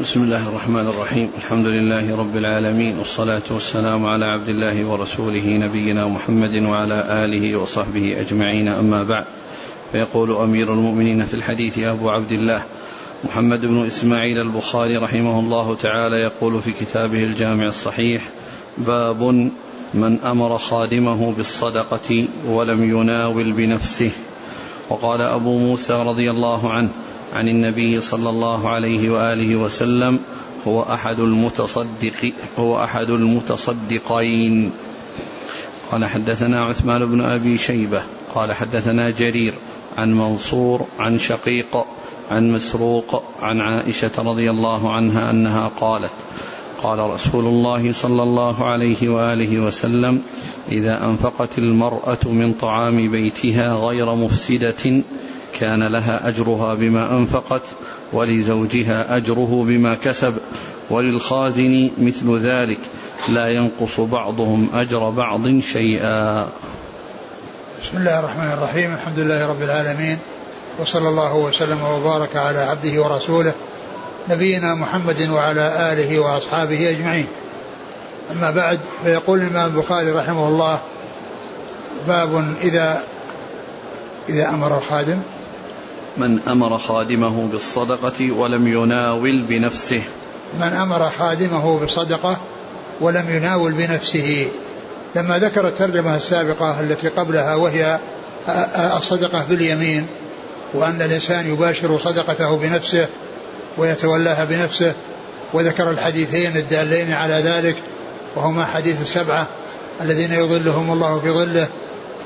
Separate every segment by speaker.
Speaker 1: بسم الله الرحمن الرحيم. الحمد لله رب العالمين والصلاة والسلام على عبد الله ورسوله نبينا محمد وعلى آله وصحبه أجمعين. أما بعد فيقول أمير المؤمنين في الحديث أبو عبد الله محمد بن إسماعيل البخاري رحمه الله تعالى يقول في كتابه الجامع الصحيح باب من أمر خادمه بالصدقة ولم يناول بنفسه. وقال أبو موسى رضي الله عنه عن النبي صلى الله عليه وآله وسلم هو أحد المتصدق هو أحد المتصدقين. قال حدثنا عثمان بن أبي شيبة قال حدثنا جرير عن منصور عن شقيق عن مسروق عن عائشة رضي الله عنها أنها قالت قال رسول الله صلى الله عليه وآله وسلم إذا أنفقت المرأة من طعام بيتها غير مفسدة كان لها أجرها بما أنفقت ولزوجها أجره بما كسب وللخازن مثل ذلك. لا ينقص بعضهم أجر بعض شيئا.
Speaker 2: بسم الله الرحمن الرحيم. الحمد لله رب العالمين وصلى الله وسلم وبارك على عبده ورسوله نبينا محمد وعلى آله وأصحابه أجمعين. أما بعد فيقول الإمام البخاري رحمه الله باب إذا إذا أمر الخادم.
Speaker 1: من أمر خادمه بالصدقة ولم يناول بنفسه.
Speaker 2: من أمر خادمه بالصدقة ولم يناول بنفسه. لما ذكر الترجمة السابقة التي قبلها وهي الصدقة باليمين وأن الإنسان يباشر صدقته بنفسه ويتولاها بنفسه وذكر الحديثين الدالين على ذلك وهما حديث السبعة الذين يظلهم الله في ظله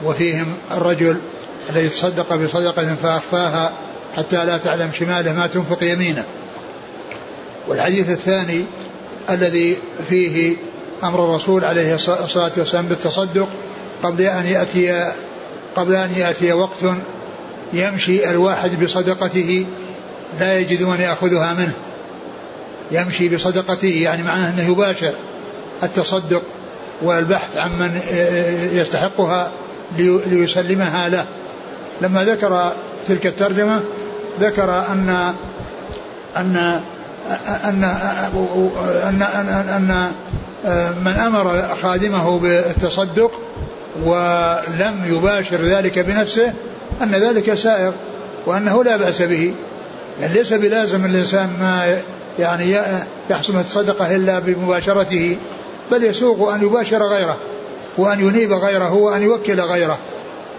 Speaker 2: وفيهم الرجل الذي تصدق بصدقة فأخفاها حتى لا تعلم شماله ما تنفق يمينه. والحديث الثاني الذي فيه أمر الرسول عليه الصلاة والسلام بالتصدق قبل أن يأتي قبل أن يأتي وقت يمشي الواحد بصدقته لا يجد من يأخذها منه. يمشي بصدقته يعني معناه أنه يباشر التصدق والبحث عن من يستحقها ليسلمها له. لما ذكر تلك الترجمة ذكر أن أن أن أن أن, أن من أمر خادمه بالتصدق ولم يباشر ذلك بنفسه أن ذلك سائغ وأنه لا بأس به. يعني ليس بلازم الإنسان ما يعني يحصل الصدقة إلا بمباشرته بل يسوق أن يباشر غيره وأن ينيب غيره وأن يوكل غيره.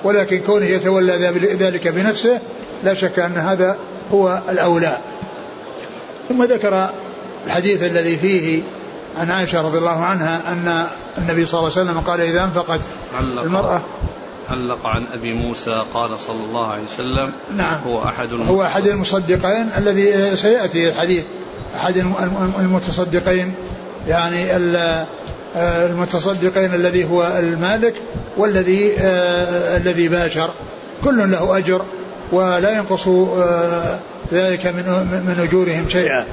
Speaker 2: ولكن كونه يتولى ذلك بنفسه لا شك أن هذا هو الأولى. ثم ذكر الحديث الذي فيه عن عائشة رضي الله عنها أن النبي صلى الله عليه وسلم قال إذا أنفقت
Speaker 1: علق.
Speaker 2: المرأة
Speaker 1: علق عن أبي موسى قال صلى الله عليه وسلم
Speaker 2: نعم.
Speaker 1: هو أحد
Speaker 2: هو أحد المصدقين الذي سيأتي الحديث. أحد المتصدقين. يعني المتصدقين الذي هو المالك والذي آه الذي باشر. كل له أجر ولا ينقص آه ذلك من من أجورهم شيئا.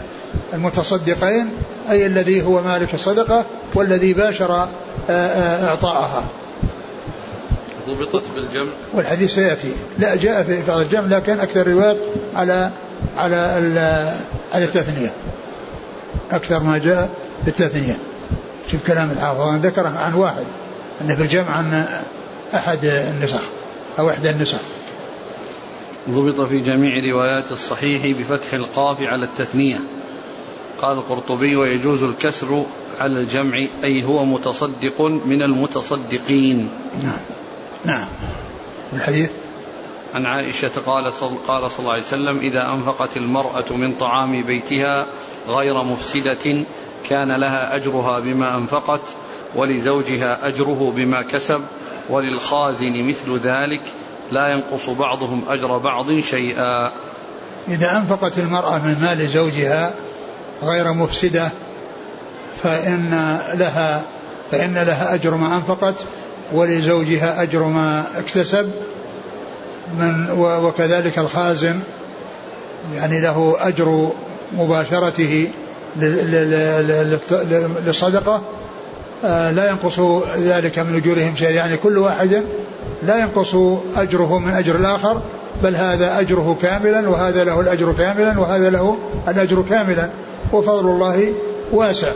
Speaker 2: المتصدقين أي الذي هو مالك الصدقة والذي باشر آه إعطاءها.
Speaker 1: ضبطت بالجمع؟
Speaker 2: والحديث سيأتي. لا جاء في بعض الجمع لكن أكثر روايات على على على التثنية. أكثر ما جاء بالتثنية شوف كلام الحافظ ذكره عن واحد أنه في الجمع عن أحد النسخ أو إحدى النسخ.
Speaker 1: ضبط في جميع روايات الصحيح بفتح القاف على التثنية. قال القرطبي ويجوز الكسر على الجمع أي هو متصدق من المتصدقين.
Speaker 2: نعم. نعم. والحديث؟
Speaker 1: عن عائشة قال صل قال صلى الله عليه وسلم إذا أنفقت المرأة من طعام بيتها غير مفسدة كان لها أجرها بما أنفقت ولزوجها أجره بما كسب وللخازن مثل ذلك لا ينقص بعضهم أجر بعض شيئا.
Speaker 2: إذا أنفقت المرأة من مال زوجها غير مفسدة فإن لها فإن لها أجر ما أنفقت ولزوجها أجر ما اكتسب من وكذلك الخازن يعني له أجر مباشرته للصدقة لا ينقص ذلك من أجورهم شيء يعني كل واحد لا ينقص أجره من أجر الآخر بل هذا أجره كاملا وهذا له الأجر كاملا وهذا له الأجر كاملا. وفضل الله واسع.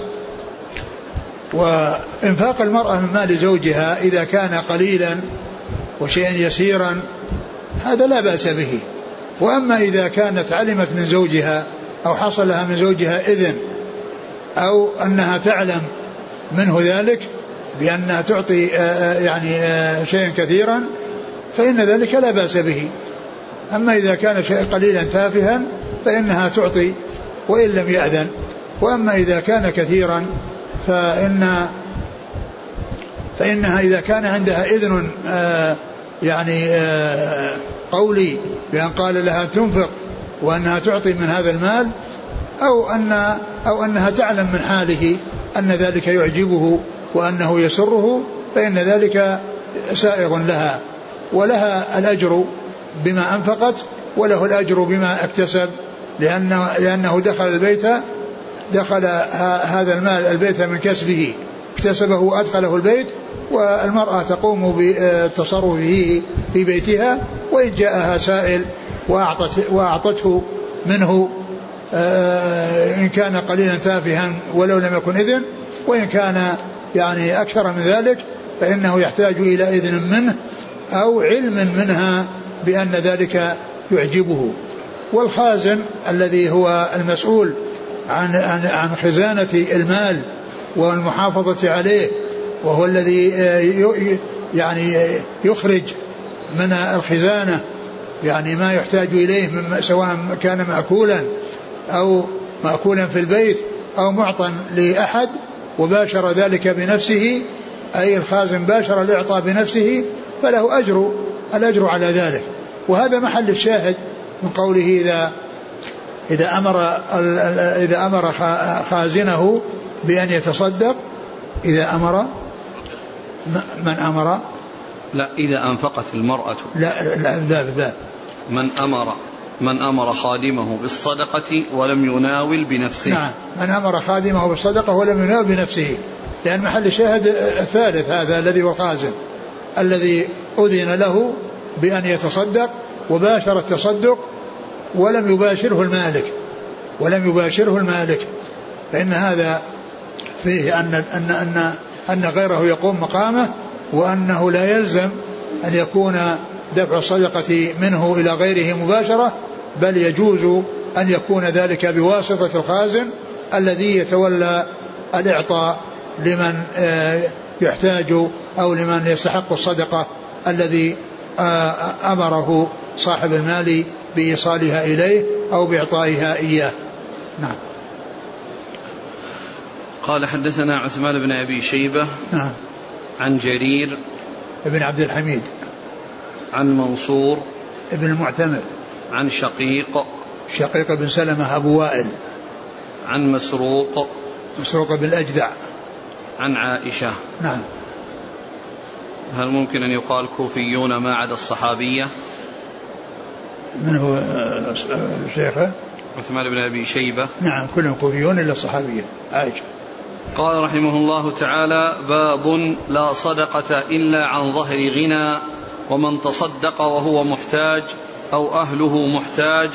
Speaker 2: وإنفاق المرأة من مال زوجها إذا كان قليلا وشيئا يسيرا هذا لا بأس به. وأما إذا كانت علمت من زوجها أو حصل لها من زوجها إذن أو أنها تعلم منه ذلك بأنها تعطي آه، آه، يعني آه، شيئا كثيرا فإن ذلك لا بأس به. أما إذا كان شيء قليلا تافها فإنها تعطي وإن لم يأذن. وأما إذا كان كثيرا فإن فإنها إذا كان عندها إذن يعني قولي بأن قال لها تنفق وأنها تعطي من هذا المال أو أن أو أنها تعلم من حاله أن ذلك يعجبه وأنه يسره فإن ذلك سائغ لها. ولها الأجر بما أنفقت وله الأجر بما اكتسب لأنه, لأنه دخل البيت دخل هذا المال البيت من كسبه. اكتسبه وأدخله البيت والمرأة تقوم بتصرفه في بيتها وإن جاءها سائل وأعطت وأعطته منه آه، إن كان قليلا تافها ولو لم يكن إذن وإن كان يعني أكثر من ذلك فإنه يحتاج إلى إذن منه أو علم منها بأن ذلك يعجبه. والخازن الذي هو المسؤول عن عن عن خزانة المال والمحافظة عليه وهو الذي آه، يعني يخرج من الخزانة يعني ما يحتاج إليه من سواء كان مأكولا أو مأكولا في البيت أو معطى لأحد وباشر ذلك بنفسه أي الخازن باشر الإعطاء بنفسه فله أجر الأجر على ذلك. وهذا محل الشاهد من قوله إذا إذا أمر إذا أمر خازنه بأن يتصدق إذا أمر من أمر؟
Speaker 1: لا إذا أنفقت المرأة.
Speaker 2: لا لا لا, لا.
Speaker 1: من أمر من أمر خادمه بالصدقة ولم يناول بنفسه.
Speaker 2: نعم. من أمر خادمه بالصدقة ولم يناول بنفسه. لأن محل الشاهد الثالث هذا الذي هو الخازن الذي أذن له بأن يتصدق وباشر التصدق ولم يباشره المالك. ولم يباشره المالك. فإن هذا فيه أن أن أن أن غيره يقوم مقامه وأنه لا يلزم أن يكون دفع الصدقة منه إلى غيره مباشرة بل يجوز أن يكون ذلك بواسطة الخازن الذي يتولى الإعطاء لمن آه، يحتاج أو لمن يستحق الصدقة الذي آه، أمره صاحب المال بإيصالها إليه أو بإعطائها إياه. نعم.
Speaker 1: قال حدثنا عثمان بن أبي شيبة
Speaker 2: نعم.
Speaker 1: عن جرير
Speaker 2: بن عبد الحميد.
Speaker 1: عن منصور
Speaker 2: ابن المعتمر.
Speaker 1: عن شقيق
Speaker 2: شقيق بن سلمة أبو وائل.
Speaker 1: عن مسروق
Speaker 2: مسروق بن الأجدع.
Speaker 1: عن عائشة.
Speaker 2: نعم.
Speaker 1: هل ممكن أن يقال كوفيون ما عدا الصحابية؟
Speaker 2: من هو شيخه؟
Speaker 1: عثمان بن أبي شيبة.
Speaker 2: نعم كلهم كوفيون إلا الصحابية عائشة.
Speaker 1: قال رحمه الله تعالى باب لا صدقة إلا عن ظهر غنى ومن تصدق وهو محتاج أو أهله محتاج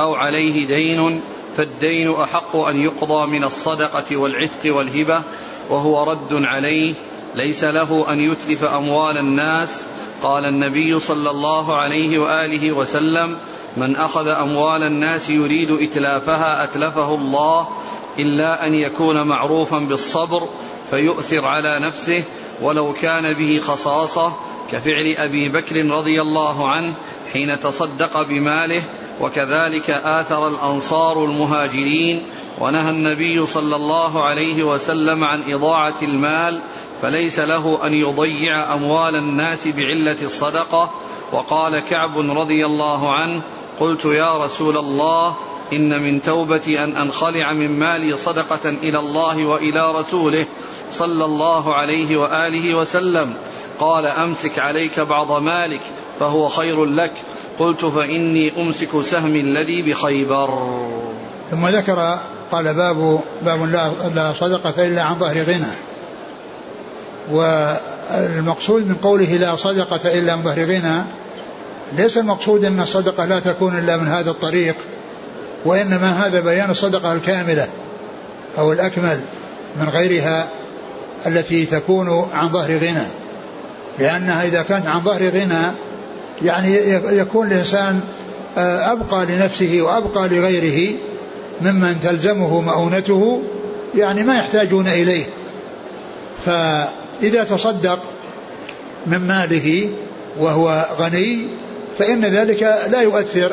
Speaker 1: أو عليه دين فالدين أحق أن يقضى من الصدقة والعتق والهبة وهو رد عليه ليس له أن يتلف أموال الناس. قال النبي صلى الله عليه وآله وسلم من أخذ أموال الناس يريد إتلافها أتلفه الله إلا أن يكون معروفا بالصبر فيؤثر على نفسه ولو كان به خصاصة كفعل أبي بكر رضي الله عنه حين تصدق بماله وكذلك آثر الأنصار المهاجرين ونهى النبي صلى الله عليه وسلم عن إضاعة المال فليس له أن يضيع أموال الناس بعلة الصدقة. وقال كعب رضي الله عنه قلت يا رسول الله إن من توبتي أن أنخلع من مالي صدقة إلى الله وإلى رسوله صلى الله عليه وآله وسلم. قال أمسك عليك بعض مالك فهو خير لك. قلت فإني أمسك سهمي الذي بخيبر.
Speaker 2: ثم ذكر قال باب باب لا, صدقة إلا عن ظهر غنى. والمقصود من قوله لا صدقة إلا عن ظهر غنى ليس المقصود أن الصدقة لا تكون إلا من هذا الطريق. وإنما هذا بيان الصدقة الكاملة أو الأكمل من غيرها التي تكون عن ظهر غنى. لأنها إذا كانت عن ظهر غنى يعني يكون الإنسان آه، أبقى لنفسه وأبقى لغيره ممن تلزمه مؤونته يعني ما يحتاجون إليه. فإذا تصدق من ماله وهو غني فإن ذلك لا يؤثر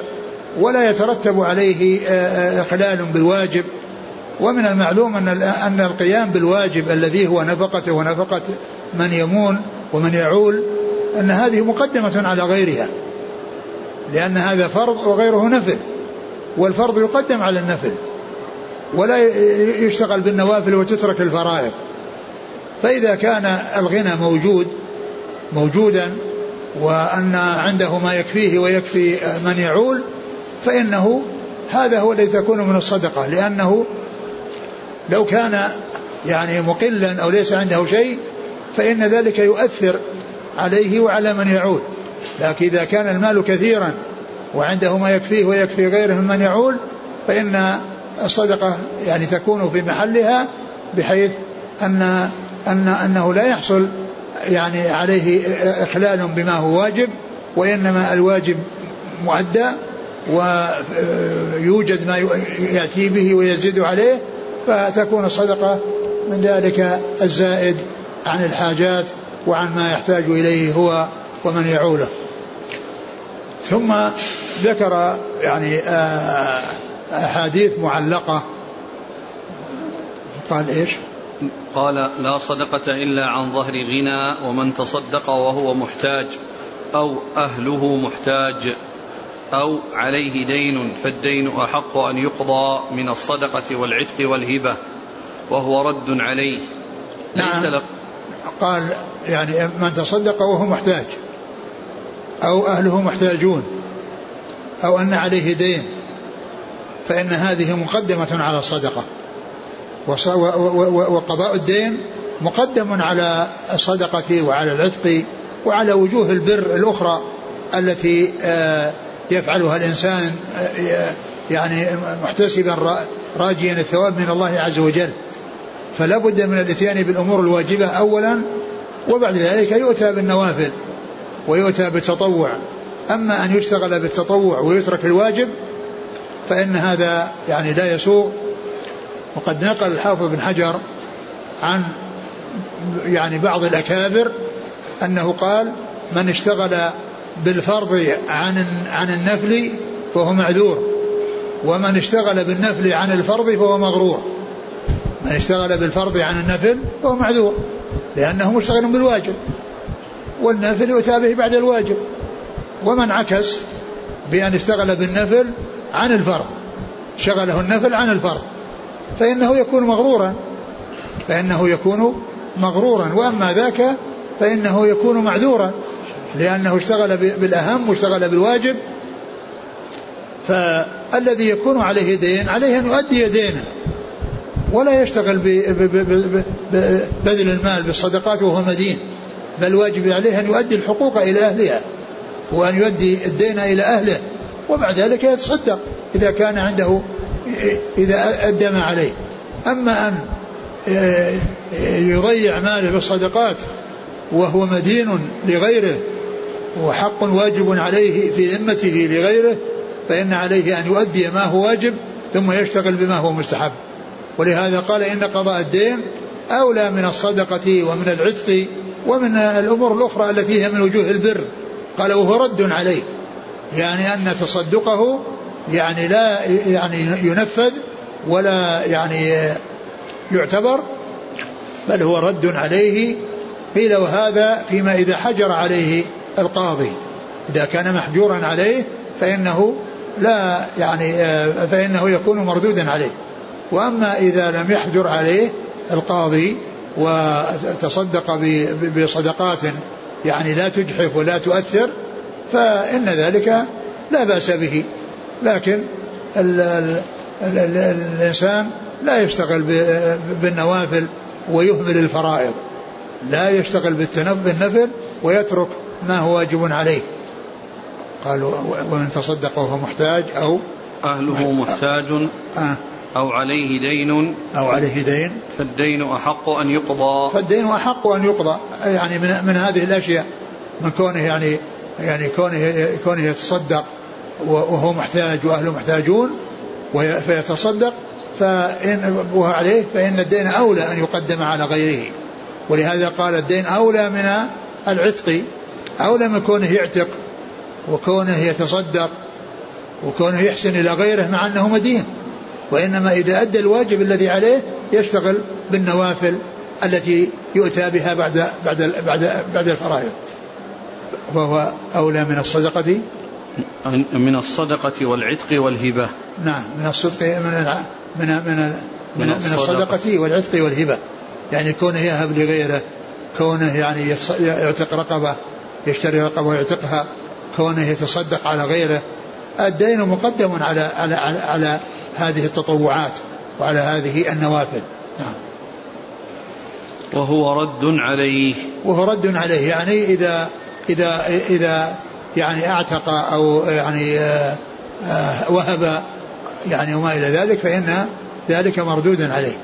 Speaker 2: ولا يترتب عليه آه، آه، إخلال بالواجب. ومن المعلوم أن أن القيام بالواجب الذي هو نفقته ونفقة من يمون ومن يعول أن هذه مقدمة على غيرها. لأن هذا فرض وغيره نفل. والفرض يقدم على النفل. ولا يشتغل بالنوافل وتترك الفرائض. فإذا كان الغنى موجود موجودا وأن عنده ما يكفيه ويكفي من يعول فإنه هذا هو الذي تكون من الصدقة لأنه لو كان يعني مقلا أو ليس عنده شيء فإن ذلك يؤثر عليه وعلى من يعول. لكن إذا كان المال كثيرا وعنده ما يكفيه ويكفي غيره ممن يعول فإن الصدقة يعني تكون في محلها بحيث أن أن أنه لا يحصل يعني عليه إخلال بما هو واجب وإنما الواجب مؤدى ويوجد ما يأتي به ويزيد عليه فتكون الصدقة من ذلك الزائد عن الحاجات وعن ما يحتاج إليه هو ومن يعوله. ثم ذكر يعني آه، أحاديث معلقة. قال إيش؟
Speaker 1: قال لا صدقة إلا عن ظهر غنى ومن تصدق وهو محتاج أو أهله محتاج. أو عليه دين فالدين أحق أن يقضى من الصدقة والعتق والهبة وهو رد عليه.
Speaker 2: ليس نعم. قال يعني من تصدق وهو محتاج أو أهله محتاجون أو أن عليه دين فإن هذه مقدمة على الصدقة. وقضاء الدين مقدم على الصدقة وعلى العتق وعلى وجوه البر الأخرى التي آه، يفعلها الإنسان يعني محتسبا راجيا الثواب من الله عز وجل. فلا بد من الإتيان بالأمور الواجبة أولا وبعد ذلك يؤتى بالنوافل ويؤتى بالتطوع. أما أن يشتغل بالتطوع ويترك الواجب فإن هذا يعني لا يسوغ وقد نقل الحافظ بن حجر عن يعني بعض الأكابر أنه قال من اشتغل بالفرض عن عن النفل فهو معذور. ومن اشتغل بالنفل عن الفرض فهو مغرور. من اشتغل بالفرض عن النفل فهو معذور لأنه مشتغل بالواجب. والنفل يؤتى به بعد الواجب. ومن عكس بأن اشتغل بالنفل عن الفرض شغله النفل عن الفرض فإنه يكون مغرورا. فإنه يكون مغرورا وأما ذاك فإنه يكون معذورا. لأنه اشتغل بالأهم واشتغل بالواجب. فالذي يكون عليه دين عليه أن يؤدي دينه. ولا يشتغل ببذل المال بالصدقات وهو مدين. بل واجب عليه أن يؤدي الحقوق إلى أهلها وأن يؤدي الدين إلى أهله. وبعد ذلك يتصدق إذا كان عنده إذا أدى ما عليه. أما أن يضيع ماله بالصدقات وهو مدين لغيره وحق واجب عليه في ذمته لغيره فإن عليه أن يؤدي ما هو واجب ثم يشتغل بما هو مستحب. ولهذا قال إن قضاء الدين أولى من الصدقة ومن العتق ومن الأمور الأخرى التي هي من وجوه البر. قال وهو رد عليه يعني أن تصدقه يعني لا يعني ينفذ ولا يعني يعتبر بل هو رد عليه قيل وهذا فيما إذا حجر عليه. القاضي. إذا كان محجورا عليه فإنه لا يعني فإنه يكون مردودا عليه. وأما إذا لم يحجر عليه القاضي وتصدق بصدقات يعني لا تجحف ولا تؤثر فإن ذلك لا بأس به. لكن ال ال ال ال الإنسان لا يشتغل بالنوافل ويهمل الفرائض. لا يشتغل بالنفل ويترك ما هو واجب عليه؟ قالوا ومن تصدق وهو محتاج أو
Speaker 1: أهله محتاج آه. أو عليه دين.
Speaker 2: أو عليه دين.
Speaker 1: فالدين أحق أن يقضى.
Speaker 2: فالدين أحق أن يقضى. يعني من, من هذه الأشياء من كونه يعني يعني كونه كونه يتصدق وهو محتاج وأهله محتاجون فيتصدق فإن وهو عليه فإن الدين أولى أن يقدم على غيره. ولهذا قال الدين أولى من العتق. أولى من كونه يعتق وكونه يتصدق وكونه يحسن إلى غيره مع أنه مدين. وإنما إذا أدى الواجب الذي عليه يشتغل بالنوافل التي يؤتى بها بعد بعد بعد بعد الفرائض. وهو أولى من الصدقة.
Speaker 1: من الصدقة والعتق والهبة.
Speaker 2: نعم من الصدق من من من من, من الصدقة. والعتق والهبة. يعني كونه يهب لغيره كونه يعني يعتق رقبة يشتري رقبة ويعتقها كونه يتصدق على غيره. الدين مقدم على على على, على هذه التطوعات وعلى هذه النوافل نعم.
Speaker 1: وهو رد عليه.
Speaker 2: وهو رد عليه يعني إذا إذا إذا يعني أعتق أو يعني آه، آه، وهب يعني وما إلى ذلك فإن ذلك مردود عليه.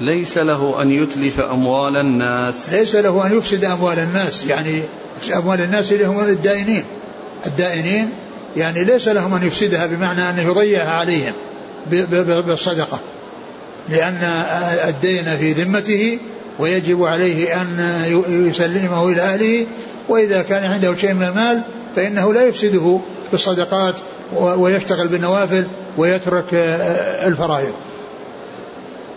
Speaker 1: ليس له أن يتلف أموال الناس.
Speaker 2: ليس له أن يفسد أموال الناس يعني أموال الناس اللي هم الدائنين. الدائنين يعني ليس لهم أن يفسدها بمعنى أنه يضيعها عليهم بالصدقة. لأن الدين في ذمته ويجب عليه أن يسلمه إلى أهله وإذا كان عنده شيء من المال فإنه لا يفسده بالصدقات ويشتغل بالنوافل ويترك الفرائض.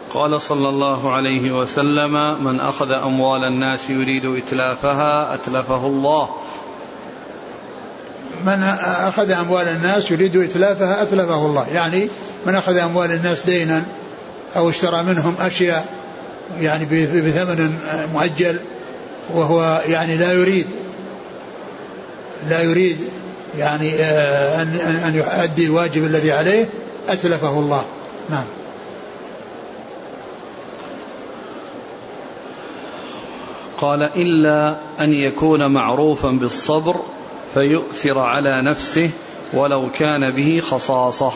Speaker 1: قال صلى الله عليه وسلم من أخذ أموال الناس يريد إتلافها أتلفه الله.
Speaker 2: من أخذ أموال الناس يريد إتلافها أتلفه الله. يعني من أخذ أموال الناس دينا أو اشترى منهم أشياء يعني بثمن مؤجل وهو يعني لا يريد لا يريد يعني آه، أن أن يؤدي الواجب الذي عليه أتلفه الله. نعم.
Speaker 1: قال إلا أن يكون معروفا بالصبر فيؤثر على نفسه ولو كان به خصاصة.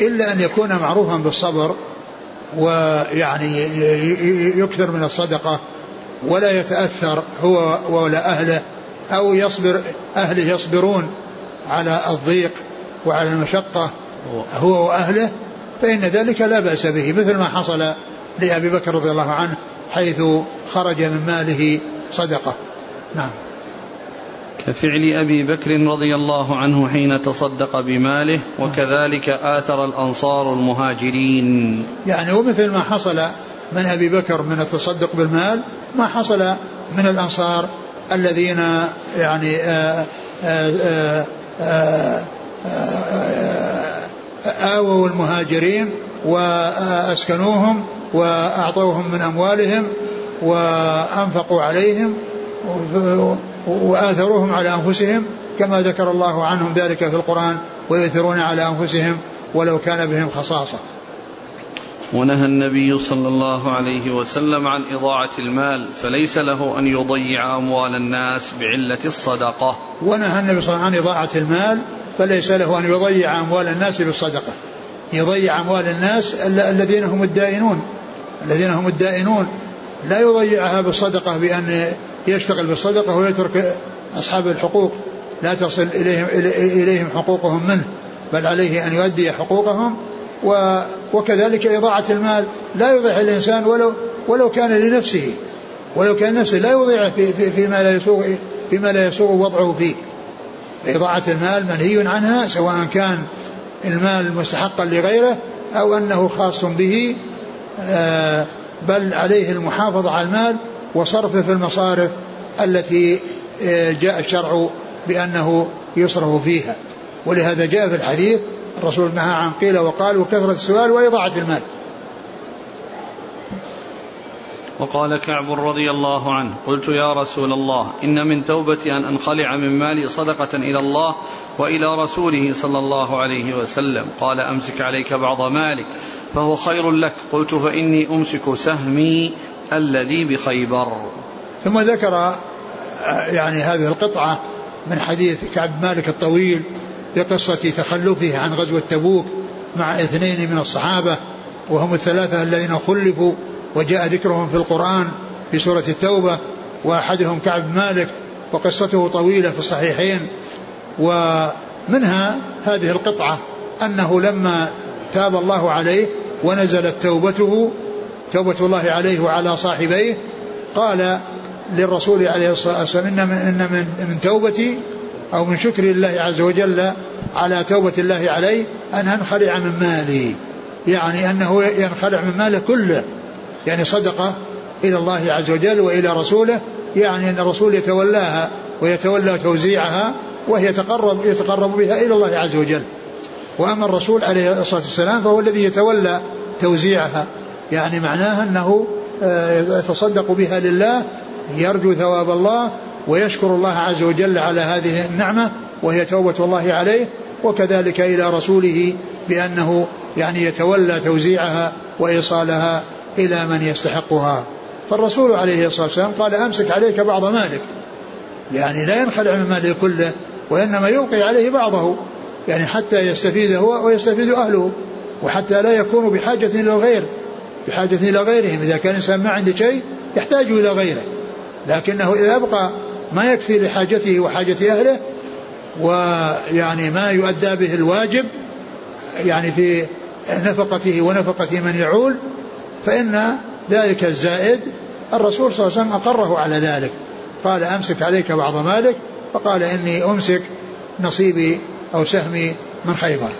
Speaker 2: إلا أن يكون معروفا بالصبر ويعني يكثر من الصدقة ولا يتأثر هو ولا أهله أو يصبر أهله يصبرون على الضيق وعلى المشقة هو وأهله فإن ذلك لا بأس به مثل ما حصل لأبي بكر رضي الله عنه حيث خرج من ماله صدقة نعم
Speaker 1: كفعل ابي بكر رضي الله عنه حين تصدق بماله وكذلك اثر الانصار المهاجرين.
Speaker 2: يعني ومثل ما حصل من ابي بكر من التصدق بالمال ما حصل من الانصار الذين يعني آووا المهاجرين وأسكنوهم وأعطوهم من أموالهم وأنفقوا عليهم وآثروهم على أنفسهم كما ذكر الله عنهم ذلك في القرآن ويؤثرون على أنفسهم ولو كان بهم خصاصة.
Speaker 1: ونهى النبي صلى الله عليه وسلم عن إضاعة المال فليس له أن يضيع أموال الناس بعلة الصدقة.
Speaker 2: ونهى النبي صلى الله عليه وسلم عن إضاعة المال فليس له أن يضيع أموال الناس بالصدقة. يضيع أموال الناس الذين هم الدائنون. الذين هم الدائنون لا يضيعها بالصدقة بأن يشتغل بالصدقة ويترك أصحاب الحقوق لا تصل إليهم, إليهم حقوقهم منه بل عليه أن يؤدي حقوقهم وكذلك إضاعة المال لا يضيع الإنسان ولو ولو كان لنفسه ولو كان نفسه لا يضيع في في فيما لا يسوغ فيما لا يسوغ وضعه فيه. إضاعة المال منهي عنها سواء كان المال مستحقا لغيره أو أنه خاص به بل عليه المحافظة على المال وصرفه في المصارف التي آه، جاء الشرع بأنه يصرف فيها. ولهذا جاء في الحديث الرسول نهى عن قيل وقال وكثرة السؤال وإضاعة المال.
Speaker 1: وقال كعب رضي الله عنه قلت يا رسول الله إن من توبتي أن أنخلع من مالي صدقة إلى الله وإلى رسوله صلى الله عليه وسلم. قال أمسك عليك بعض مالك. فهو خير لك. قلت فإني أمسك سهمي الذي بخيبر.
Speaker 2: ثم ذكر يعني هذه القطعة من حديث كعب مالك الطويل بقصة تخلفه عن غزوة تبوك مع اثنين من الصحابة وهم الثلاثة الذين خلفوا وجاء ذكرهم في القرآن في سورة التوبة وأحدهم كعب مالك وقصته طويلة في الصحيحين. ومنها هذه القطعة أنه لما تاب الله عليه ونزلت توبته توبة الله عليه وعلى صاحبيه. قال للرسول عليه الصلاة والسلام إن من, إن من, من توبتي أو من شكر الله عز وجل على توبة الله علي أن أنخلع من مالي. يعني أنه ينخلع من ماله كله. يعني صدقة إلى الله عز وجل وإلى رسوله. يعني أن الرسول يتولاها ويتولى توزيعها وهي يتقرب يتقرب بها إلى الله عز وجل. وأما الرسول عليه الصلاة والسلام فهو الذي يتولى توزيعها. يعني معناها أنه آه، يتصدق بها لله يرجو ثواب الله ويشكر الله عز وجل على هذه النعمة وهي توبة الله عليه وكذلك إلى رسوله بأنه يعني يتولى توزيعها وإيصالها إلى من يستحقها. فالرسول عليه الصلاة والسلام قال أمسك عليك بعض مالك. يعني لا ينخلع من ماله كله وإنما يوقي عليه بعضه. يعني حتى يستفيد هو ويستفيد أهله وحتى لا يكون بحاجة إلى الغير بحاجة إلى غيرهم. إذا كان الإنسان ما عنده شيء يحتاج إلى غيره. لكنه إذا أبقى ما يكفي لحاجته وحاجة أهله ويعني ما يؤدى به الواجب يعني في نفقته ونفقة من يعول فإن ذلك الزائد الرسول صلى الله عليه وسلم أقره على ذلك. قال أمسك عليك بعض مالك فقال إني أمسك نصيبي أو سهمي من خيبر.